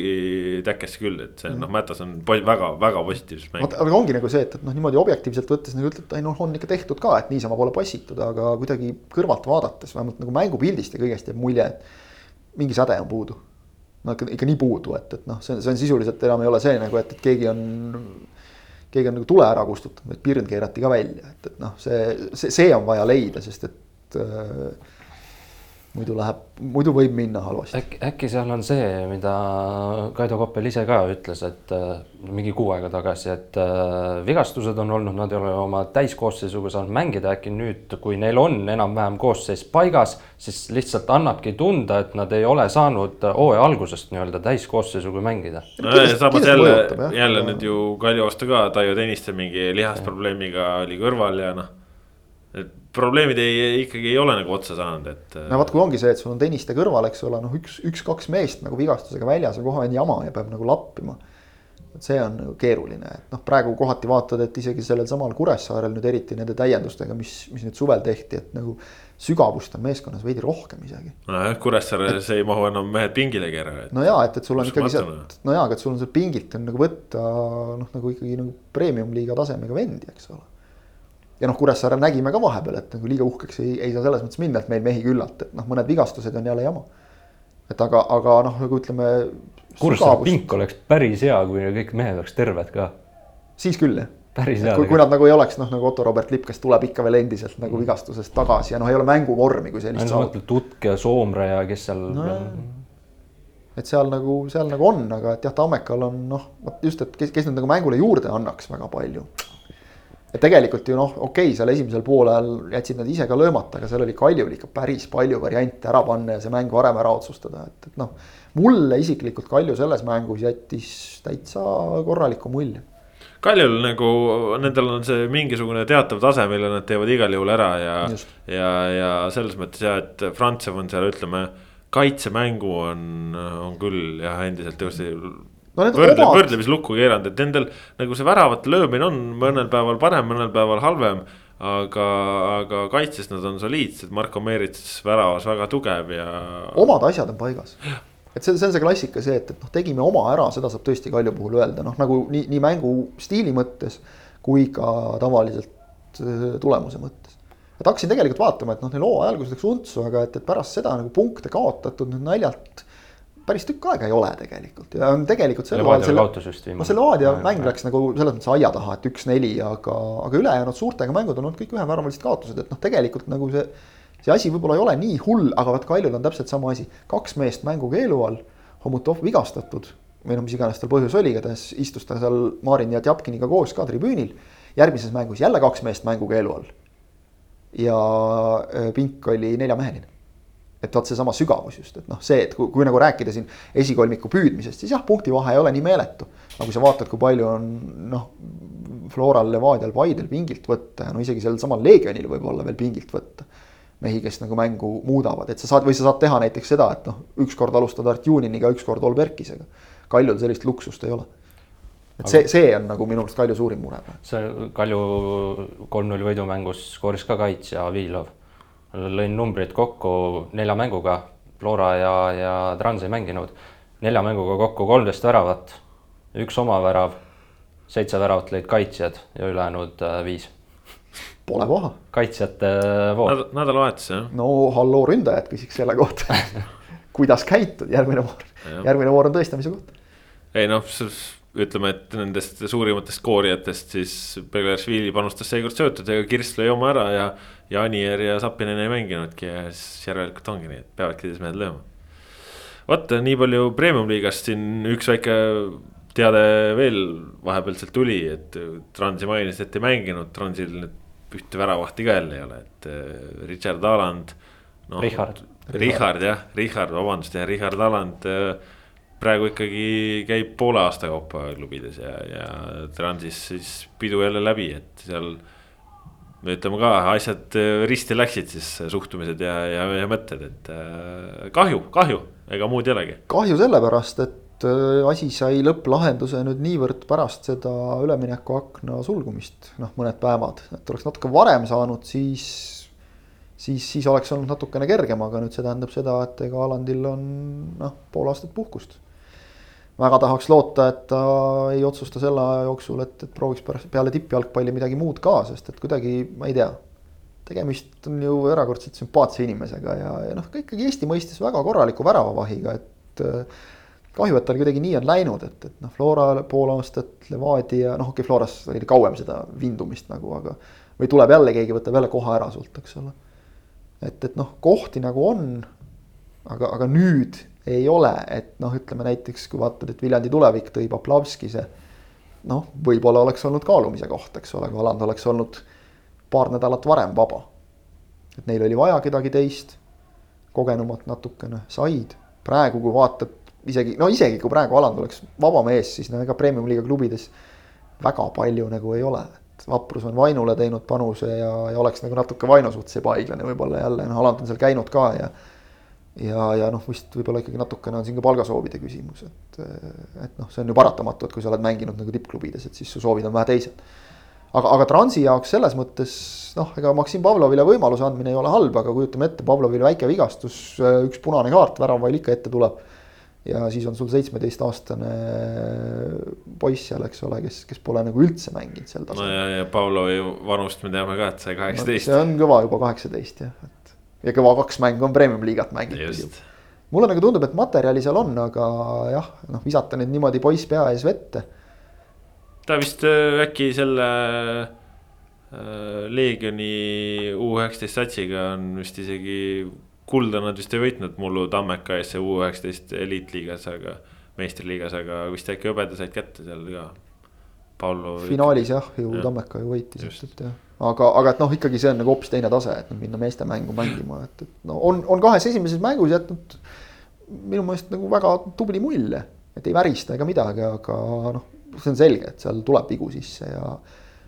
täkkesse küll, et see noh, Mätas on väga, väga positiivses mängus. aga ongi nagu see, et, et noh, niimoodi objektiivselt võttes nagu ütled, ei noh, on ikka tehtud ka, et niisama pole passitud, aga kuidagi kõrvalt vaadates vähemalt nagu mängupildist ja kõigest jääb mulje, et mingi säde on puudu. no ikka, ikka nii puudu, et, et noh, see on, see on sisuliselt enam ei ole see nagu, et, et keegi on keegi on nagu tule ära kustutanud, et pirn keerati ka välja, et, et noh, see, see, see on vaja leida, sest et äh, muidu läheb, muidu võib minna halvasti. äkki, äkki seal on see, mida Kaido Koppel ise ka ütles, et äh, mingi kuu aega tagasi, et äh, vigastused on olnud, nad ei ole oma täiskoosseisuga saanud mängida, äkki nüüd, kui neil on enam-vähem koosseis paigas, siis lihtsalt annabki tunda, et nad ei ole saanud hooaja algusest nii-öelda täiskoosseisuga mängida. samas jälle, jälle nüüd ju Kalju vastu ka, Taio Tõniste mingi lihasprobleemiga oli kõrval ja noh et probleemid ei, ikkagi ei ole nagu otsa saanud, et. no vot, kui ongi see, et sul on tenniste kõrval, eks ole, noh, üks, üks-kaks meest nagu vigastusega väljas ja kohe on jama ja peab nagu lappima. et see on nagu keeruline, et noh, praegu kohati vaatad, et isegi sellel samal Kuressaarel nüüd eriti nende täiendustega, mis, mis nüüd suvel tehti, et nagu sügavust on meeskonnas veidi rohkem isegi. nojah, Kuressaares ei mahu enam mehed pingilegi ära. no jaa, et, et sul on ikkagi see, no jaa, aga et sul on seal pingilt on nagu võtta noh, nagu ikkagi nagu premium-liiga tasemega vendi, eks ole ja noh, Kuressaarel nägime ka vahepeal, et nagu liiga uhkeks ei, ei saa selles mõttes minna, et meil mehi küllalt, et noh, mõned vigastused on jälle jama. et aga, aga noh, nagu ütleme. Kuressaare pink oleks päris hea, kui kõik mehed oleks terved ka. siis küll jah. päris hea. kui, kui nad nagu ei oleks noh, nagu Otto Robert Lipp, kes tuleb ikka veel endiselt nagu mm. vigastusest tagasi ja noh, ei ole mänguvormi kui sellist. sa mõtled Tutk ja Soomre ja kes seal no, et seal nagu, seal nagu on, aga et jah, Tammekal on noh, vot just, et kes, kes nüüd nagu mängule juurde annaks väga palju et tegelikult ju noh, okei okay,, seal esimesel poolel jätsid nad ise ka löömata, aga seal oli Kaljul ikka päris palju variante ära panna ja see mäng varem ära otsustada, et, et noh. mulle isiklikult Kalju selles mängus jättis täitsa korraliku mulje. Kaljul nagu, nendel on see mingisugune teatav tase, mille nad teevad igal juhul ära ja, ja, ja selles mõttes ja, et Frantsev on seal, ütleme kaitsemängu on, on küll jah, endiselt tõesti no võrdle, omad... võrdlemislukku keeranud, et nendel nagu see väravate löömine on mõnel päeval parem, mõnel päeval halvem. aga, aga kaitses nad on soliidsed, Marko Meerits väravas väga tugev ja. omad asjad on paigas. et see, see on see klassika, see, et, et noh, tegime oma ära, seda saab tõesti Kalju puhul öelda, noh nagu nii, nii mängustiili mõttes kui ka tavaliselt äh, tulemuse mõttes et hakkasin tegelikult vaatama, et noh, neil hooaja alguses läks untsu, aga et, et pärast seda nagu punkte kaotatud nüüd naljalt päris tükk aega ei ole tegelikult ja on tegelikult sel ajal selle, no see Levadia mäng läks nagu selles mõttes aia taha, et üks-neli, aga, aga ülejäänud suurtega mängud on olnud kõik üheväravalised kaotused, et noh, tegelikult nagu see. see asi võib-olla ei ole nii hull, aga vaat Kaljul on täpselt sama asi, kaks meest mängukeelu all, Homutov vigastatud või noh, mis iganes tal põhjus oli, igatahes istus ta seal Marin ja Tjapkiniga koos ka tribüünil. järgmises mängus jälle kaks meest mängukeelu all. ja äh, pink oli neljameheline et vot seesama sügavus just, et noh, see, et kui, kui nagu rääkida siin esikolmiku püüdmisest, siis jah, punktivahe ei ole nii meeletu. aga kui sa vaatad, kui palju on noh, Floral, Levadial, Paidel pingilt võtta ja no isegi sellel samal Legionil võib-olla veel pingilt võtta. mehi, kes nagu mängu muudavad, et sa saad või sa saad teha näiteks seda, et noh, ükskord alustad Artjuniniga, ükskord Olberkisega. Kaljul sellist luksust ei ole et see, see on nagu minu arust Kalju suurim mure. see Kalju kolm-null võidumängus skooris ka kaitsja Avilov lõin numbrid kokku nelja mänguga, Flora ja, ja Trans ei mänginud. nelja mänguga kokku kolmteist väravat, üks oma värav, seitse väravat lõid kaitsjad ja ülejäänud äh, viis. Pole paha. kaitsjate äh, voor Nädal,. nädalavahetus jah. no halloo ründajad küsiks selle kohta kuidas käitud, järgmine voor, järgmine voor on tõestamise koht. ei noh, ütleme, et nendest suurimatest koorijatest siis Belaršvili panustas seekord söötudega, Kirss lõi oma ära ja. Ja Anier ja Sapinen ei mänginudki ja siis järelikult ongi nii, et peavadki siis mehed lööma. vot nii palju premium-liigast siin üks väike teade veel vahepealselt tuli, et Transi mainis, et ei mänginud, Transil nüüd ühte väravahti ka jälle ei ole, et äh, Richard Aland no,. Richard. Richard jah, Richard, vabandust jah, Richard Aland äh, praegu ikkagi käib poole aasta kaupa klubides ja, ja Transis siis pidu jälle läbi, et seal. Ütleme ka, asjad risti läksid siis suhtumised ja, ja, ja mõtted, et äh, kahju, kahju, ega muud ei olegi. kahju sellepärast, et äh, asi sai lõpplahenduse nüüd niivõrd pärast seda üleminekuakna sulgumist, noh, mõned päevad, et oleks natuke varem saanud, siis siis, siis oleks olnud natukene kergem, aga nüüd see tähendab seda, et ega Alandil on noh, pool aastat puhkust väga tahaks loota, et ta ei otsusta selle aja jooksul, et, et prooviks pärast peale tippjalgpalli midagi muud ka, sest et kuidagi ma ei tea. tegemist on ju erakordselt sümpaatse inimesega ja, ja noh, ikkagi Eesti mõistes väga korraliku väravavahiga, et. kahju, et tal kuidagi nii on läinud, et, et noh, Flora pool aastat, Levadia, noh, okei okay,, Floras oli kauem seda vindumist nagu, aga. või tuleb jälle keegi, võtab jälle koha ära sult, eks ole. et, et noh, kohti nagu on. aga, aga nüüd ei ole, et noh, ütleme näiteks kui vaatad, et Viljandi tulevik tõi Poplavski see. noh, võib-olla oleks olnud kaalumise koht, eks ole, kui Aland oleks olnud paar nädalat varem vaba. et neil oli vaja kedagi teist, kogenumat natukene, said, praegu kui vaatad isegi, no isegi kui praegu Aland oleks vaba mees, siis no ega premium-liiga klubides väga palju nagu ei ole. Vaprus on Vainule teinud panuse ja, ja oleks nagu natuke Vaino suhtes ebaõiglane võib-olla jälle, noh, Aland on seal käinud ka ja ja, ja noh, vist võib-olla ikkagi natukene on siin ka palgasoovide küsimus, et, et noh, see on ju paratamatu, et kui sa oled mänginud nagu tippklubides, et siis su soovid on vähe teised. aga, aga Transi jaoks selles mõttes noh, ega Maksim Pavlovile võimaluse andmine ei ole halb, aga kujutame ette, Pavlovil väike vigastus, üks punane kaart, väravail ikka ette tuleb ja siis on sul seitsmeteistaastane poiss seal, eks ole, kes, kes pole nagu üldse mänginud sel tasemel. no ja, ja Pavlovi vanust me teame ka, et sai kaheksateist no,. see on kõva juba kaheksateist jah, et ja kõva kaks mängu on premium-liigat mängitud. mulle nagu tundub, et materjali seal on, aga jah, noh visata nüüd niimoodi poiss pea ees vette. ta vist äh, äkki selle äh, Leegioni U üheksateist satsiga on vist isegi kulda nad vist ei võitnud mullu Tammeka ees see U üheksateist eliitliigas, aga meistriliigas, aga vist äkki hõbeda said kätte seal ka. Paulo. finaalis jah, ju ja. Tammeka ju võitis, et jah, aga, aga et noh, ikkagi see on nagu hoopis teine tase, et noh, minna meeste mängu mängima, et, et no on, on kahes esimeses mängus jätnud minu meelest nagu väga tubli mulje, et ei värista ega midagi, aga noh, see on selge, et seal tuleb vigu sisse ja,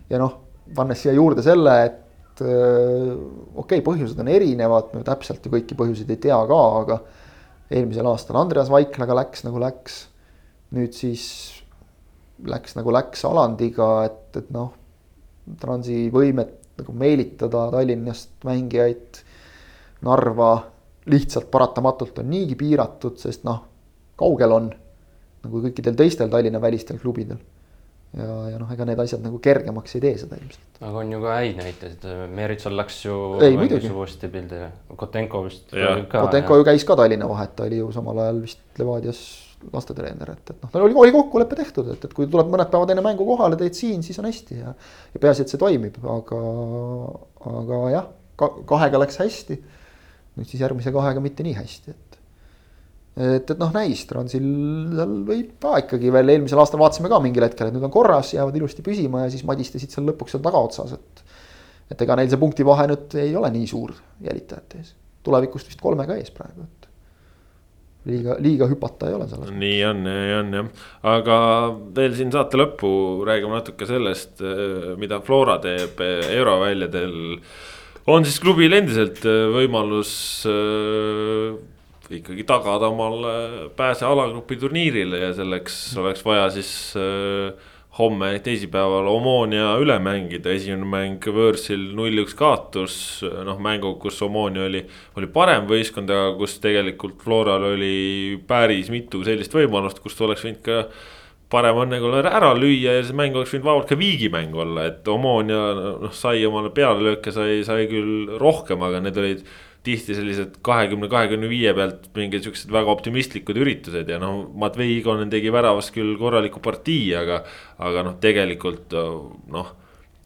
ja noh, pannes siia juurde selle, et äh, okei okay,, põhjused on erinevad, me täpselt ju kõiki põhjuseid ei tea ka, aga eelmisel aastal Andreas Vaiklaga läks nagu läks. nüüd siis läks nagu läks Alandiga, et, et noh, Transi võimet nagu meelitada Tallinnast mängijaid Narva lihtsalt paratamatult on niigi piiratud, sest noh, kaugel on nagu kõikidel teistel Tallinna välistel klubidel ja, ja noh, ega need asjad nagu kergemaks ei tee seda ilmselt. aga on ju ka häid näiteid, Meritsal läks ju. ei muidugi. uuesti pildi, Kotenko vist. Kotenko ju käis ka Tallinna vahet, ta oli ju samal ajal vist Levadias lastetreener, et, et noh, tal oli, oli kokkulepe tehtud, et, et kui tuleb mõned päevad enne mängu kohale, teed siin, siis on hästi ja. ja peaasi, et see toimib, aga, aga jah ka,, kahega läks hästi. nüüd siis järgmise kahega mitte nii hästi, et et, et noh, näis, Transil võib ka ikkagi veel eelmisel aastal vaatasime ka mingil hetkel, et nüüd on korras, jäävad ilusti püsima ja siis madistasid seal lõpuks seal tagaotsas, et. et ega neil see punktivahe nüüd ei ole nii suur jälitajate ees, tulevikust vist kolmega ees praegu, et. Liiga, liiga hüpata ei ole seal. nii on, nii on jah, aga veel siin saate lõppu räägime natuke sellest, mida Flora teeb euroväljadel on siis klubil endiselt võimalus ikkagi tagada omale pääse alagrupi turniirile ja selleks oleks vaja siis äh, homme teisipäeval Omonia üle mängida, esimene mäng võõrsil null-üks kaotus. noh, mängu, kus Omonia oli, oli parem võistkond, aga kus tegelikult Floral oli päris mitu sellist võimalust, kust oleks võinud ka parem õnnekolla ära lüüa ja see mäng oleks võinud vabalt ka viigimäng olla, et Omonia noh, sai omale pealelööke, sai, sai küll rohkem, aga need olid tihti sellised kahekümne, kahekümne viie pealt mingid siuksed väga optimistlikud üritused ja noh, Matvei Igonen tegi väravas küll korraliku partii, aga, aga noh, tegelikult noh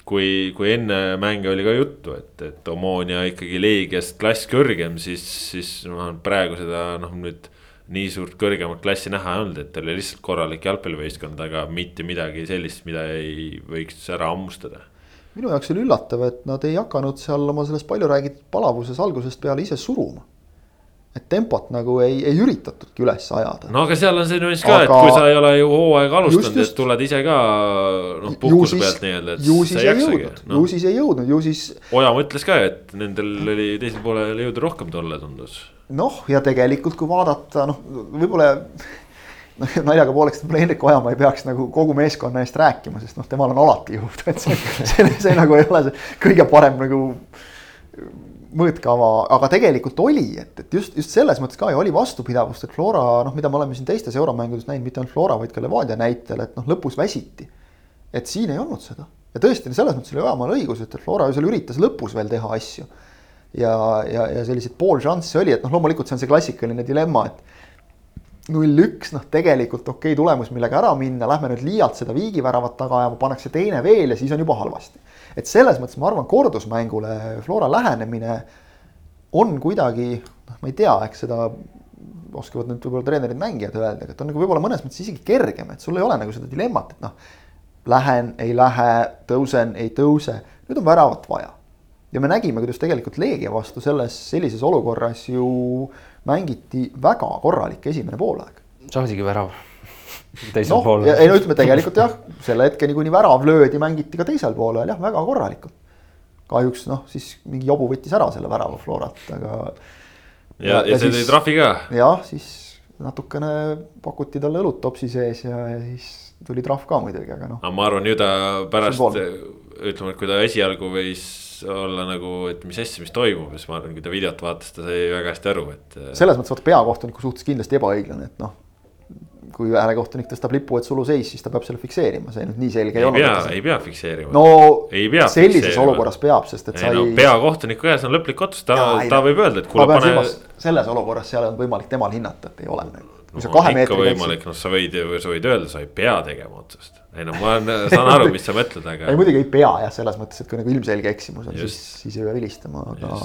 kui, kui enne mänge oli ka juttu, et, et Omonia ikkagi Leegiast klass kõrgem, siis, siis noh, praegu seda noh, nüüd nii suurt kõrgemat klassi näha ei olnud, et oli lihtsalt korralik jalgpallivõistkond, aga mitte midagi sellist, mida ei võiks ära hammustada minu jaoks oli üllatav, et nad ei hakanud seal oma selles palju räägitud palavuses algusest peale ise suruma. et tempot nagu ei, ei üritatudki üles ajada. no aga seal on see nüanss ka aga..., et kui sa ei ole ju hooaega alustanud, et tuled ise ka noh puhkuse pealt nii-öelda, et. siis ei jõudnud no., ju siis ei jõudnud, ju siis. Oja mõtles ka, et nendel oli teisel poolel jõudu rohkem tolle tundus. noh, ja tegelikult, kui vaadata noh, võib-olla noh, naljaga pooleks, võib-olla Hendrik Ojamaa ei peaks nagu kogu meeskonna eest rääkima, sest noh, temal on alati jõud, et see, see, see nagu ei ole see kõige parem nagu mõõtkava, aga tegelikult oli, et, et just, just selles mõttes ka ju oli vastupidavust, et Flora noh, mida me oleme siin teistes euromängudes näinud, mitte ainult Flora, vaid ka Levadia näitel, et noh, lõpus väsiti. et siin ei olnud seda ja tõesti, selles mõttes oli Ojamaal õigus, et Flora ju seal üritas lõpus veel teha asju. ja, ja, ja selliseid poolšansse oli, et noh, loomulikult see on see klassikaline dilemma, et null üks, noh, tegelikult okei okay, tulemus, millega ära minna, lähme nüüd liialt seda viigiväravat taga ajama, pannakse teine veel ja siis on juba halvasti. et selles mõttes ma arvan, kordusmängule Flora lähenemine on kuidagi, noh, ma ei tea, eks seda oskavad nüüd võib-olla treenerid, mängijad öelda, aga ta on nagu võib-olla mõnes mõttes isegi kergem, et sul ei ole nagu seda dilemmat, et noh. Lähen, ei lähe, tõusen, ei tõuse, nüüd on väravat vaja. ja me nägime, kuidas tegelikult Leegia vastu selles, sellises olukorras ju mängiti väga korralik esimene poolaeg. saadigi värav teisel no, poolel. ei no ütleme tegelikult jah, selle hetkeni, kuni värav löödi, mängiti ka teisel poolel jah, väga korralikult. kahjuks noh, siis mingi jobu võttis ära selle värava Florat, aga ja, ja, ja see tõi trahvi ka. jah, siis natukene pakuti talle õlut topsi sees ja, ja siis tuli trahv ka muidugi, aga noh. aga ma arvan, ju ta pärast ütleme, et kui ta esialgu võis olla nagu, et mis asja, mis toimub, siis ma arvan, kui ta videot vaatas, ta sai väga hästi aru, et. selles mõttes vaata peakohtuniku suhtes kindlasti ebaõiglane, et noh kui häälekohtunik tõstab lipu, et suluseis, siis ta peab selle fikseerima, see nüüd nii selge ei, ei olnud. ei pea, ei fikseerima. no pea sellises fikseerima. olukorras peab, sest et sa ei. no peakohtuniku käes on lõplik otsus, ta, ta võib öelda, et kuule pane. selles olukorras seal on võimalik temal hinnata, et ei ole nagu. kui sa kahe meetri võimalik, noh, sa võid, sa võid öelda, sa ei pea tegema otsust. Ei no ma saan aru, mis sa mõtled, aga. ei muidugi ei pea jah, selles mõttes, et kui nagu ilmselge eksimus on, siis, siis ei pea vilistama, aga,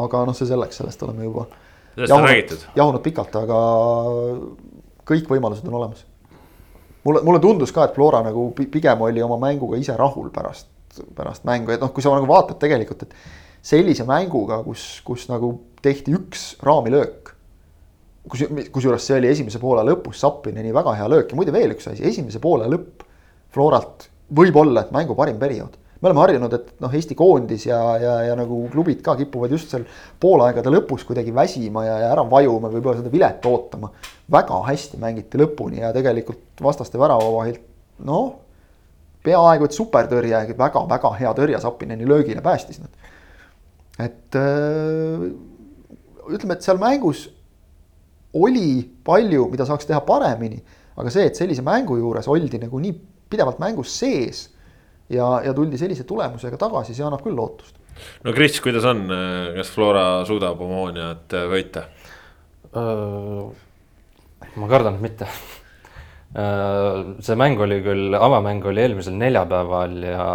aga noh, see selleks, sellest oleme juba. sellest on räägitud. jahunud pikalt, aga kõik võimalused on olemas. mulle, mulle tundus ka, et Flora nagu pigem oli oma mänguga ise rahul pärast, pärast mängu, et noh, kui sa nagu vaatad tegelikult, et sellise mänguga, kus, kus nagu tehti üks raamilöök. kus, kusjuures see oli esimese poole lõpus Sappineni väga hea löök ja muide veel üks asi, esimese poole lõpp Floralt võib olla, et mängu parim periood me oleme harjunud, et noh, Eesti koondis ja, ja, ja nagu klubid ka kipuvad just seal poolaegade lõpus kuidagi väsima ja, ja ära vajuma, võib-olla seda vilet ootama. väga hästi mängiti lõpuni ja tegelikult vastaste väravavahilt noh, peaaegu et supertõrje, väga-väga hea tõrje Sapineni löögile päästis nad. et öö, äh, ütleme, et seal mängus oli palju, mida saaks teha paremini, aga see, et sellise mängu juures oldi nagu nii pidevalt mängus sees ja, ja tuldi sellise tulemusega tagasi, see annab küll lootust. no Kris, kuidas on, kas Flora suudab Omooniat võita? ma kardan, et mitte. see mäng oli küll, avamäng oli eelmisel neljapäeval ja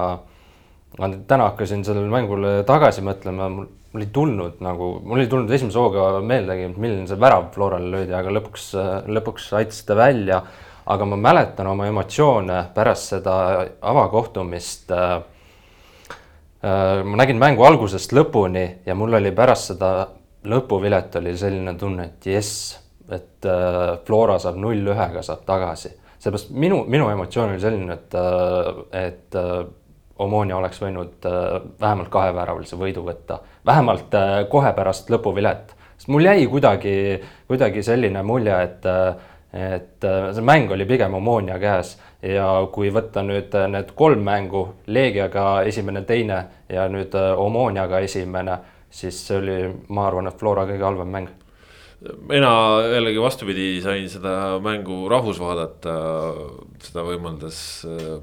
ma täna hakkasin sellele mängule tagasi mõtlema, mul oli tulnud nagu, mul oli tulnud esimese hooga meeldegi, milline see värav Florale löödi, aga lõpuks, lõpuks aitas ta välja aga ma mäletan oma emotsioone pärast seda avakohtumist äh, äh,. ma nägin mängu algusest lõpuni ja mul oli pärast seda lõpuvilet oli selline tunne, et jess, et äh, Flora saab null ühega saab tagasi. seepärast minu, minu emotsioon oli selline, et, äh, et äh, Omonia oleks võinud äh, vähemalt kaheväravalise võidu võtta, vähemalt kohe pärast lõpuvilet, sest mul jäi kuidagi, kuidagi selline mulje, et et äh, see mäng oli pigem Omonia käes ja kui võtta nüüd äh, need kolm mängu, Leegiaga esimene, teine ja nüüd äh, Omoniaga esimene, siis see oli, ma arvan, et Flora kõige halvem mäng. mina jällegi vastupidi sain seda mängu rahus vaadata, seda võimaldas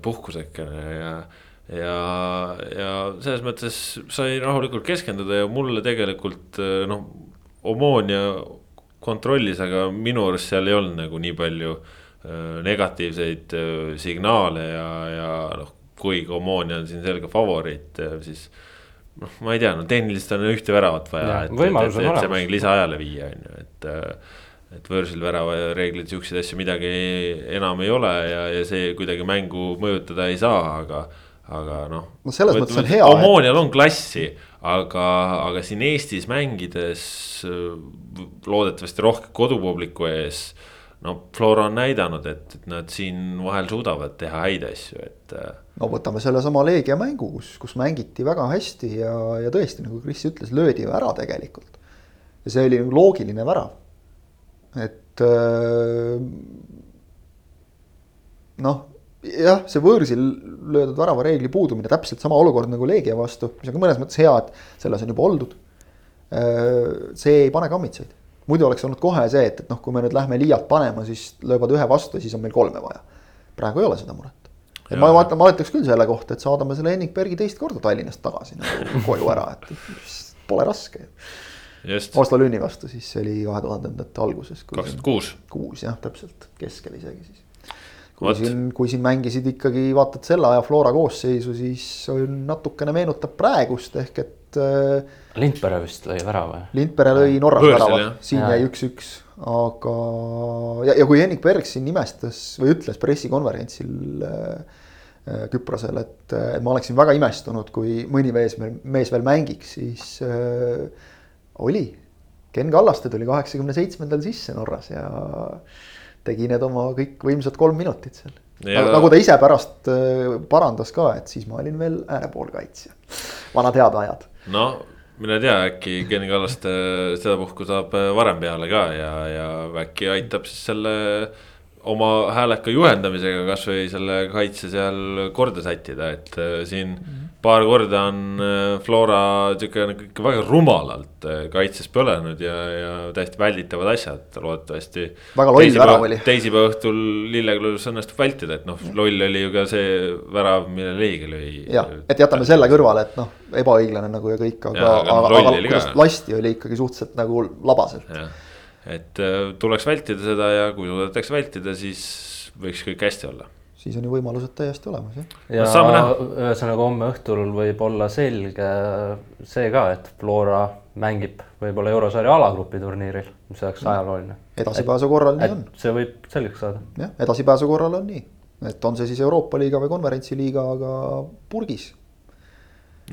puhkusekene ja ja, ja selles mõttes sai rahulikult keskenduda ja mulle tegelikult noh, Omonia kontrollis, aga minu arust seal ei olnud nagu nii palju äh, negatiivseid äh, signaale ja, ja noh, kuigi Omonia on siin selge favoriit, äh, siis noh, ma ei tea, no tehniliselt on ühte väravat vaja, et, et, et, et see mäng lisaajale viia, on ju, et et võõrsil värava reeglid, siukseid asju midagi enam ei ole ja, ja see kuidagi mängu mõjutada ei saa, aga aga noh. no selles mõttes on hea. Omoonial et... on klassi, aga, aga siin Eestis mängides loodetavasti rohkem kodupubliku ees. no Flora on näidanud, et, et nad siin vahel suudavad teha häid asju, et. Äh, no võtame sellesama Leegia mängu, kus, kus mängiti väga hästi ja, ja tõesti, nagu Kris ütles, löödi ju ära tegelikult. ja see oli loogiline värav. et äh, noh jah, see võõrsil löödud väravareegli puudumine, täpselt sama olukord nagu Leegia vastu, mis on ka mõnes mõttes hea, et selles on juba oldud. See ei pane kammitsaid, muidu oleks olnud kohe see, et, et noh, kui me nüüd lähme liialt panema, siis löövad ühe vastu ja siis on meil kolme vaja. praegu ei ole seda muret. et ja. ma vaatan, ma ütleks küll selle kohta, et saadame selle Henning Bergi teist korda Tallinnast tagasi nagu koju ära, et pole raske Oslo Lünni vastu, siis see oli kahe tuhandendate alguses. kaks tuhat kuus. kuus jah, täpselt, keskel isegi siis. Kui Vot. siin, kui siin mängisid ikkagi vaatad selle aja Flora koosseisu, siis on natukene meenutab praegust ehk et äh, Lindberg vist lõi värava. Lindpere lõi Norras jah., siin jäi üks-üks, aga ja, ja kui Henrik Berg siin nimestas või ütles pressikonverentsil äh, äh, Küprosel, et äh, ma oleksin väga imestunud, kui mõni mees, mees veel mängiks, siis äh, oli. Ken Kallaste tuli kaheksakümne seitsmendal sisse Norras ja tegi need oma kõik võimsad kolm minutit seal. Ja- nagu ta ise pärast äh, parandas ka, et siis ma olin veel äärepoolkaitsja, vanad head ajad. No mine tea, äkki Ken Kallaste sedapuhku saab varem peale ka ja, ja äkki aitab siis selle oma hääleka juhendamisega kasvõi selle kaitse seal korda sättida, et äh, siin paar korda on äh, Flora sihuke nagu ikka väga rumalalt äh, kaitses põlenud ja, ja täiesti välditavad asjad, loodetavasti. Väga loll värav oli. teisipäeva õhtul Lilleklus õnnestub vältida, et noh, loll oli ju ka see värav, mille Leegi lõi. jah, et jätame selle kõrvale, et noh, ebaõiglane nagu ja kõik, aga, aga aga, loll aga ka. kuidas lasti oli ikkagi suhteliselt nagu labaselt. et äh, tuleks vältida seda ja kui suudetakse vältida, siis võiks kõik hästi olla. Siis on ju võimalused täiesti olemas jah. ja ühesõnaga homme õhtul võib olla selge see ka, et Flora mängib võib-olla eurosarja alagrupi turniiril, mis oleks ajalooline. edasipääsu korral nii on, et see võib selgeks saada. jah, edasipääsu korral on nii, et on see siis Euroopa liiga või konverentsiliiga, aga purgis.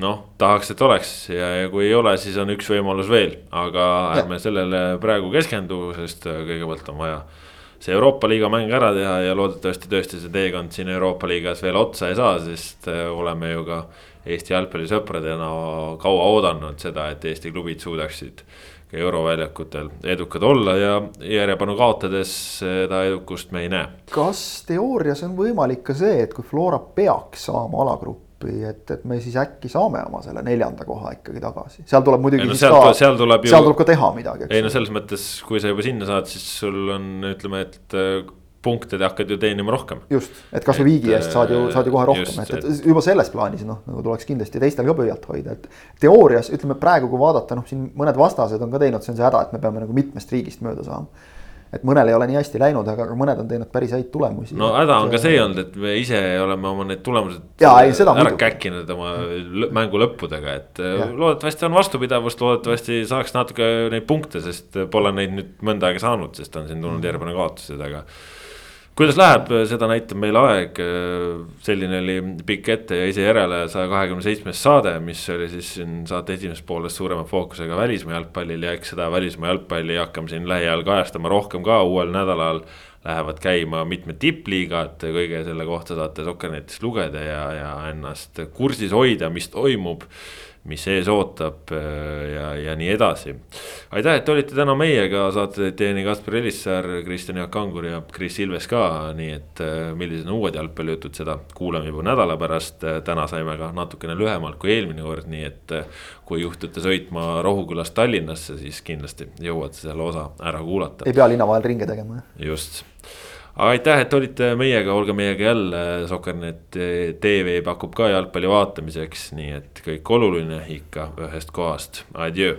noh, tahaks, et oleks ja, ja kui ei ole, siis on üks võimalus veel, aga ärme sellele praegu keskendu, sest kõigepealt on vaja see Euroopa liiga mäng ära teha ja loodetavasti tõesti see teekond siin Euroopa liigas veel otsa ei saa, sest äh, oleme ju ka Eesti jalgpallisõpradena kaua oodanud seda, et Eesti klubid suudaksid ka euroväljakutel edukad olla ja järjepanu kaotades seda edukust me ei näe. kas teoorias on võimalik ka see, et kui Flora peaks saama alagruppi, et, et me siis äkki saame oma selle neljanda koha ikkagi tagasi, seal tuleb muidugi no sealt- ka, seal tuleb ju- seal tuleb ka teha midagi, ei no selles mõttes, kui sa juba sinna saad, siis sul on, ütleme, et äh, punkte te hakkad ju teenima rohkem. just, et kasvõi viigi eest saad ju, saad ju kohe rohkem, et, et juba selles plaanis noh, nagu tuleks kindlasti teistel ka pöialt hoida, et. teoorias ütleme praegu, kui vaadata, noh, siin mõned vastased on ka teinud, see on see häda, et me peame nagu mitmest riigist mööda saama. Et mõnel ei ole nii hästi läinud, aga, mõned on teinud päris häid tulemusi. no häda on ka see olnud, et me ise oleme oma need tulemused Jaa, ei, ära muidugi. käkkinud oma mängu lõppudega, et äh, Jah. loodetavasti on vastupidavust, loodetavasti saaks natuke neid punkte, sest pole neid nüüd mõnda aega saanud, sest on siin tulnud järgmine kaotused, aga kuidas läheb, seda näitab meile aeg. selline oli pikk ette ja ise järele saja kahekümne seitsmes saade, mis oli siis siin saate esimeses pooles suurema fookusega välismaa jalgpallil ja eks seda välismaa jalgpalli hakkame siin lähiajal kajastama rohkem ka uuel nädalal. Lähevad käima mitmed tippliigad, kõige selle kohta saate Sokkernetist lugeda ja, ja ennast kursis hoida, mis toimub mis ees ootab äh, ja, ja nii edasi. aitäh, et olite täna meiega, saate teid teieni Kaspar Elissaar, Kristjan Jaak Kangur ja Kris Ilves ka, nii et äh, millised on uued jalgpallijutud, seda kuulame juba nädala pärast. täna saime ka natukene lühemalt kui eelmine kord, nii et äh, kui juhtute sõitma Rohukülast Tallinnasse, siis kindlasti jõuate selle osa ära kuulata. ei pea linna vahel ringe tegema, jah. just, aga aitäh, et olite meiega, olge meiega jälle, Sokernet tv pakub ka jalgpalli vaatamiseks, nii et kõik oluline ikka ühest kohast, adjöö